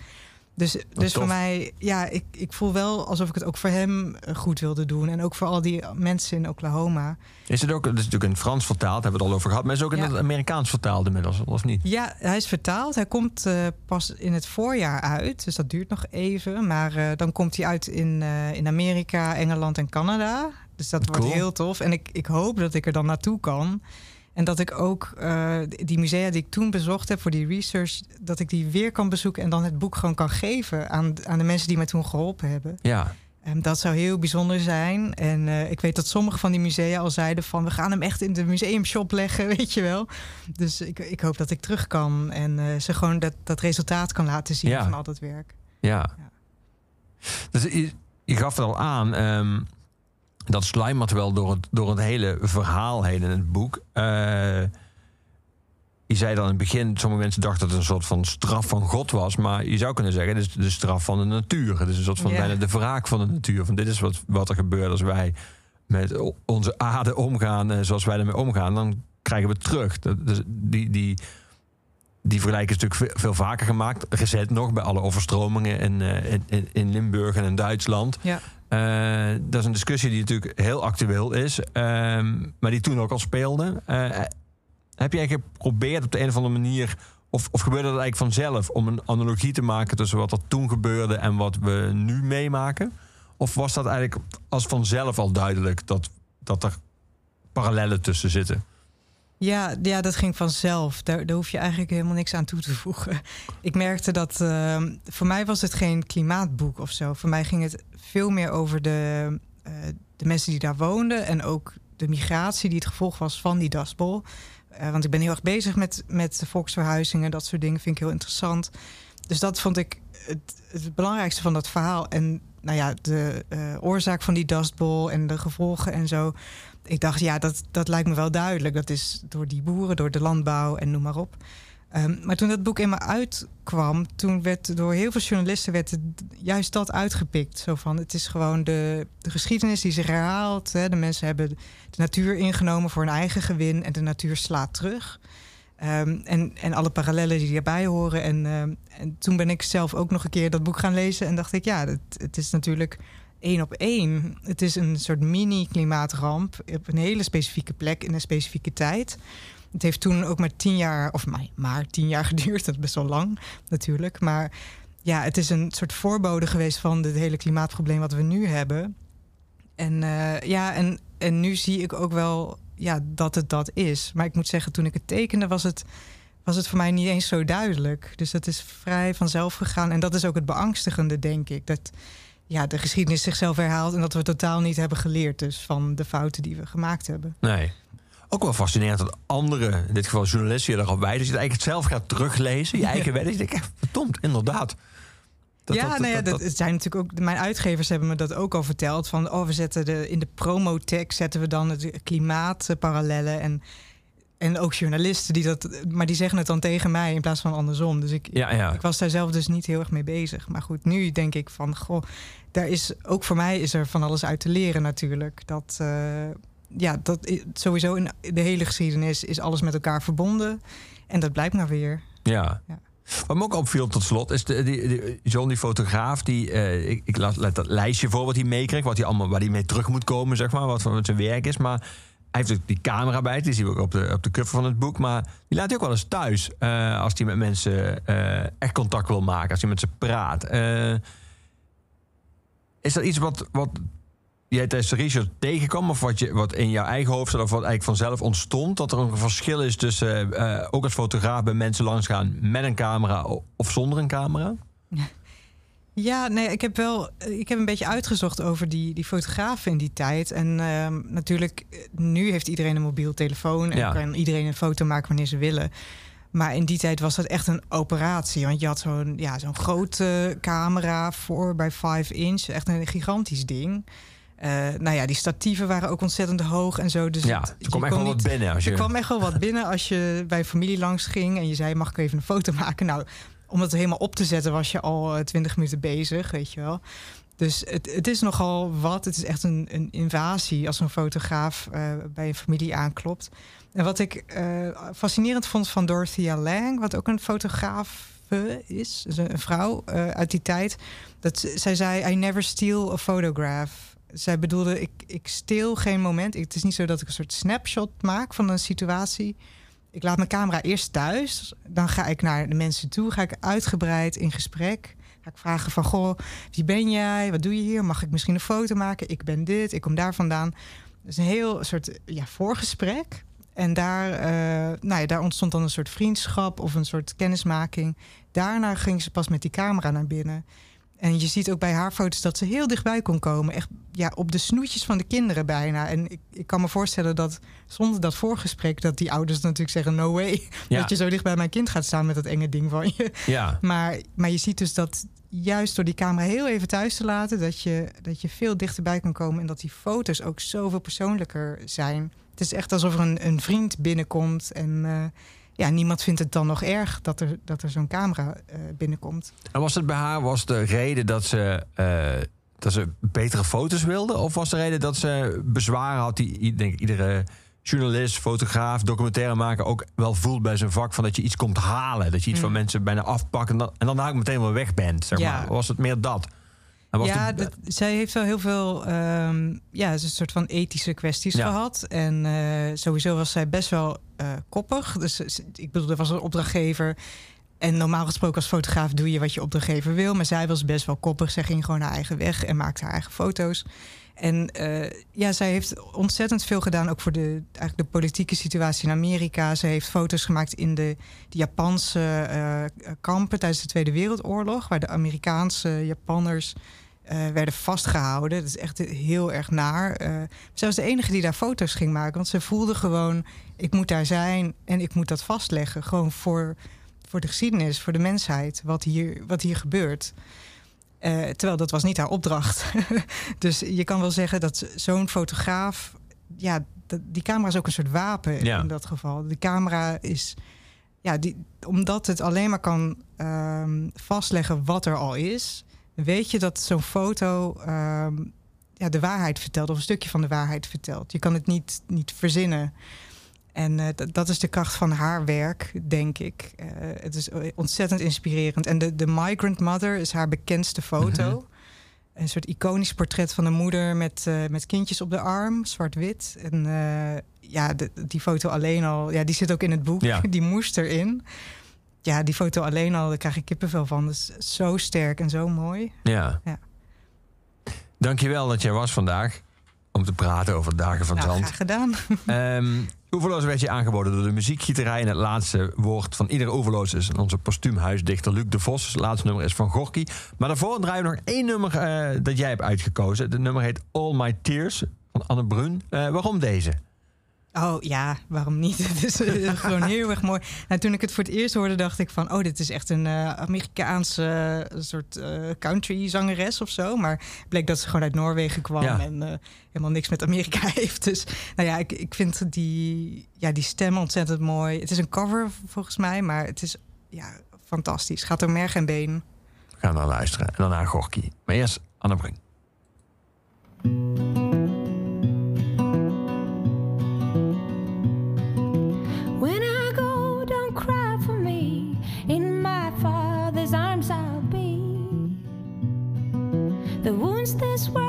Dus, dus tof. voor mij, ja, ik, ik voel wel alsof ik het ook voor hem eh, goed wilde doen. En ook voor al die mensen in Oklahoma. Is het ook, het is natuurlijk in het Frans vertaald, hebben we het al over gehad. Maar is het ook in het Amerikaans vertaald inmiddels, of niet? Ja, hij is vertaald. Hij komt eh, pas in het voorjaar uit. Dus dat duurt nog even. Maar dan komt hij uit in, in Amerika, Engeland en Canada. Dus dat Cool. wordt heel tof. En ik, ik hoop dat ik er dan naartoe kan. En dat ik ook eh, die musea die ik toen bezocht heb voor die research... dat ik die weer kan bezoeken en dan het boek gewoon kan geven... aan, aan de mensen die mij toen geholpen hebben. Ja. Ehm, dat zou heel bijzonder zijn. En eh, ik weet dat sommige van die musea al zeiden van... we gaan hem echt in de museumshop leggen, *laughs* weet je wel. Dus ik, ik hoop dat ik terug kan en eh, ze gewoon dat, dat resultaat kan laten zien Ja. van al dat werk. Ja. Ja. Dus je, je gaf het al aan, ehm, dat slijmert wel door het, door het hele verhaal heen in het boek. Eh, je zei dan in het begin, sommige mensen dachten dat het een soort van straf van God was. Maar je zou kunnen zeggen, het is de straf van de natuur. Het is een soort van bijna de wraak van de natuur. Van dit is wat, wat er gebeurt als wij met onze aarde omgaan eh, zoals wij ermee omgaan. Dan krijgen we het terug. Dat, dus die, die, die vergelijking is natuurlijk veel, vaker gemaakt. Recent nog bij alle overstromingen in, eh, in, in, in Limburg en in Duitsland. Ja. Eh, dat is een discussie die natuurlijk heel actueel is, ehm, maar die toen ook al speelde. Eh, heb jij geprobeerd op de een of andere manier, of, of gebeurde dat eigenlijk vanzelf, om een analogie te maken tussen wat er toen gebeurde en wat we nu meemaken? Of was dat eigenlijk als vanzelf al duidelijk dat, dat er parallellen tussen zitten? Ja, ja, dat ging vanzelf. Daar, daar hoef je eigenlijk helemaal niks aan toe te voegen. Ik merkte dat eh, voor mij was het geen klimaatboek of zo. Voor mij ging het veel meer over de, eh, de mensen die daar woonden en ook de migratie die het gevolg was van die dasbol. Eh, want ik ben heel erg bezig met, met volksverhuizingen, dat soort dingen vind ik heel interessant. Dus dat vond ik het, het belangrijkste van dat verhaal. En nou ja, de eh, oorzaak van die dustbol en de gevolgen en zo. Ik dacht, ja, dat, dat lijkt me wel duidelijk. Dat is door die boeren, door de landbouw en noem maar op. Ehm, maar toen dat boek eenmaal uitkwam, toen werd door heel veel journalisten werd juist dat uitgepikt. Zo van, het is gewoon de, de geschiedenis die zich herhaalt. Hè. De mensen hebben de natuur ingenomen voor hun eigen gewin en de natuur slaat terug. Ehm, en, en alle parallellen die daarbij horen. En, ehm, en toen ben ik zelf ook nog een keer dat boek gaan lezen. En dacht ik, ja, het, het is natuurlijk één op één. Het is een soort mini-klimaatramp op een hele specifieke plek in een specifieke tijd. Het heeft toen ook maar tien jaar, of maar, tien jaar *laughs* geduurd. Dat is best wel lang natuurlijk. Maar ja, het is een soort voorbode geweest van het hele klimaatprobleem wat we nu hebben. En eh, ja, en, en nu zie ik ook wel ja, dat het dat is. Maar ik moet zeggen, toen ik het tekende, was het, was het voor mij niet eens zo duidelijk. Dus dat is vrij vanzelf gegaan. En dat is ook het beangstigende, denk ik. Dat ja, de geschiedenis zichzelf herhaalt en dat we totaal niet hebben geleerd dus van de fouten die we gemaakt hebben. Nee. Ook wel fascinerend dat anderen, in dit geval journalisten, je erop wijzen. Dat je het eigenlijk zelf gaat teruglezen, je eigen *laughs* werk. Ik denk, echt, verdomd, inderdaad. Dat, ja, dat, nou ja, dat- dat, het zijn natuurlijk ook. Mijn uitgevers hebben me dat ook al verteld. Van oh, we zetten de in de promotekst zetten we dan de klimaatparallellen en en ook journalisten die dat, maar die zeggen het dan tegen mij in plaats van andersom. Dus ik, Ja, ja. ik was daar zelf dus niet heel erg mee bezig. Maar goed, nu denk ik van, goh, daar is ook voor mij is er van alles uit te leren natuurlijk. Dat, eh, ja, dat sowieso in de hele geschiedenis is alles met elkaar verbonden. En dat blijkt maar weer. Ja. Ja. Wat me ook opviel tot slot is de, die, die, John, die fotograaf, die, eh, ik, ik laat, laat dat lijstje voor wat hij meekreeg, wat hij allemaal, waar hij mee terug moet komen, zeg maar, wat van zijn werk is. Maar hij heeft ook die camera bij, die zien we ook op de, op de cover van het boek. Maar die laat hij ook wel eens thuis eh, als hij met mensen eh, echt contact wil maken, als hij met ze praat. Eh, is dat iets wat, wat jij tijdens de research tegenkwam, of wat, je, wat in jouw eigen hoofd of wat eigenlijk vanzelf ontstond? Dat er een verschil is tussen ook als fotograaf bij mensen langsgaan met een camera of zonder een camera? Ja, nee, ik heb wel. Ik heb een beetje uitgezocht over die, die fotografen in die tijd. En ehm, natuurlijk, eh, nu heeft iedereen een mobiel telefoon en Ja. kan iedereen een foto maken wanneer ze willen. Maar in die tijd was dat echt een operatie. Want je had zo'n ja, zo'n grote camera voor bij 5 inch. Echt een gigantisch ding. Eh, nou ja, die statieven waren ook ontzettend hoog en zo. Dus Ja, er je kwam echt wel wat binnen. Als je... er kwam echt wel wat binnen als je bij familie langs ging en je zei: Mag ik even een foto maken? Nou, om het helemaal op te zetten was je al eh, twintig minuten bezig, weet je wel. Dus het, het is nogal wat. Het is echt een, een invasie als een fotograaf eh, bij een familie aanklopt. En wat ik eh, fascinerend vond van Dorothea Lang, wat ook een fotograaf is, een vrouw uit die tijd, dat zij zei: I never steal a photograph. Zij bedoelde, ik, ik steel geen moment. Ik- Het is niet zo dat ik een soort snapshot maak van een situatie. Ik laat mijn camera eerst thuis. Dan ga ik naar de mensen toe. Ga ik uitgebreid in gesprek. Ga ik vragen van, goh, wie ben jij? Wat doe je hier? Mag ik misschien een foto maken? Ik ben dit, ik kom daar vandaan. Dus een heel soort ja, voorgesprek. En daar, eh, nou ja, daar ontstond dan een soort vriendschap of een soort kennismaking. Daarna ging ze pas met die camera naar binnen. En je ziet ook bij haar foto's dat ze heel dichtbij kon komen. Echt ja, op de snoetjes van de kinderen bijna. En ik, ik kan me voorstellen dat zonder dat voorgesprek... dat die ouders natuurlijk zeggen, no way. Ja. Dat je zo dicht bij mijn kind gaat staan met dat enge ding van je. Ja, Maar, maar je ziet dus dat juist door die camera heel even thuis te laten... dat je, dat je veel dichterbij kan komen... en dat die foto's ook zoveel persoonlijker zijn. Het is echt alsof er een, een vriend binnenkomt... en eh, ja, niemand vindt het dan nog erg dat er, dat er zo'n camera eh, binnenkomt. en was het bij haar was de reden dat ze, eh, dat ze betere foto's wilde? Of was de reden dat ze bezwaren had die ik denk iedere journalist, fotograaf, documentairemaker ook wel voelt bij zijn vak van dat je iets komt halen, dat je iets Mm. van mensen bijna afpakt en dan, en dan meteen wel weg bent, zeg Ja. maar. Was het meer dat? Ja, de- dat, zij heeft wel heel veel ehm, ja, is een soort van ethische kwesties Ja. gehad. En eh, sowieso was zij best wel eh, koppig. Dus ze- ik bedoel, er was een opdrachtgever. En normaal gesproken als fotograaf doe je wat je opdrachtgever wil. Maar zij was best wel koppig. Zij ging gewoon haar eigen weg en maakte haar eigen foto's. En eh, ja, zij heeft ontzettend veel gedaan, ook voor de, eigenlijk de politieke situatie in Amerika. Ze heeft foto's gemaakt in de, de Japanse eh, kampen tijdens de Tweede Wereldoorlog, waar de Amerikaanse Japanners eh, werden vastgehouden. Dat is echt heel erg naar. Eh zij was de enige die daar foto's ging maken, want ze voelde gewoon: ik moet daar zijn en ik moet dat vastleggen. Gewoon voor, voor de geschiedenis, voor de mensheid, wat hier, wat hier gebeurt. Eh, terwijl dat was niet haar opdracht. *laughs* dus je kan wel zeggen dat zo'n fotograaf... Ja, die camera is ook een soort wapen Ja. in dat geval. Die camera is... Ja, die, omdat het alleen maar kan ehm, vastleggen wat er al is... weet je dat zo'n foto ehm, ja, de waarheid vertelt... of een stukje van de waarheid vertelt. Je kan het niet, niet verzinnen. En eh, dat- is de kracht van haar werk, denk ik. Eh, het is ontzettend inspirerend. En de, de Migrant Mother is haar bekendste foto. Mhm. Een soort iconisch portret van een moeder met, eh, met kindjes op de arm, zwart-wit. En ja, de- die foto alleen al, ja, die zit ook in het boek. Ja. *laughs* Die moest erin. Ja, die foto alleen al, daar krijg ik kippenvel van. Dus zo sterk en zo mooi. Ja. Ja. Dankjewel dat jij was vandaag. om te praten over dagen van Nou, zand. gedaan. *laughs* Ehm Oeverloos werd je aangeboden door de muziekgieterij. En het laatste woord van iedere Oeverloos is onze postuumhuisdichter Luc de Vos. Het laatste nummer is van Gorky. Maar daarvoor draaien we nog één nummer eh, dat jij hebt uitgekozen. Het nummer heet All My Tears van Anne Brun. Eh, waarom deze? Oh ja, waarom niet? *laughs* Het is eh, gewoon heel erg mooi. Nou, toen ik het voor het eerst hoorde, dacht ik van... oh, dit is echt een eh, Amerikaanse eh, soort country-zangeres of zo. Maar bleek dat ze gewoon uit Noorwegen kwam... Ja. en helemaal niks met Amerika *laughs* heeft. Dus nou ja, ik, ik vind die, ja, die stem ontzettend mooi. Het is een cover volgens mij, maar het is ja, fantastisch. Gaat door merg en been. We gaan naar luisteren. En daarna Gorky. Maar eerst Anne Brun. This world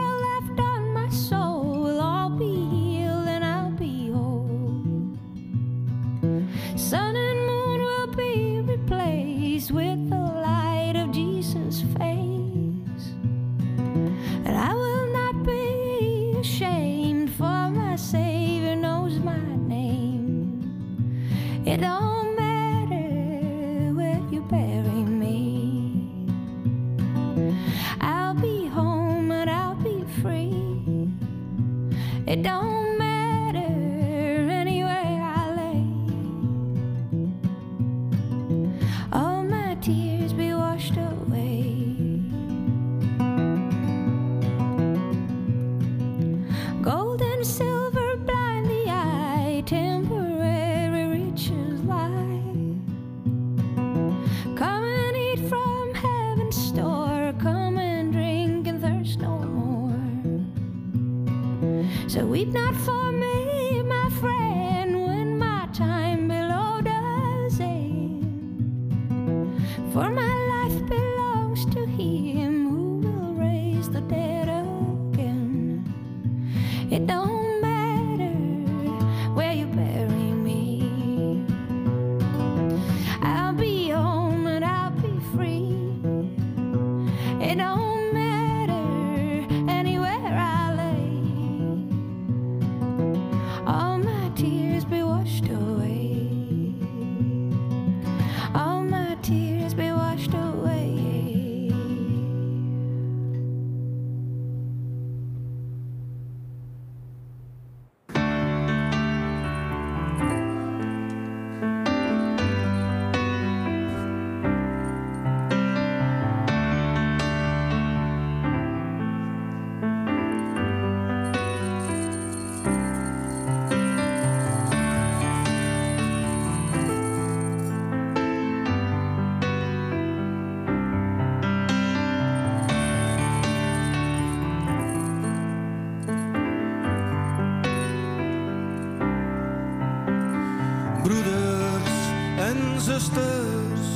zusters,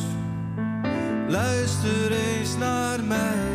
luister eens naar mij.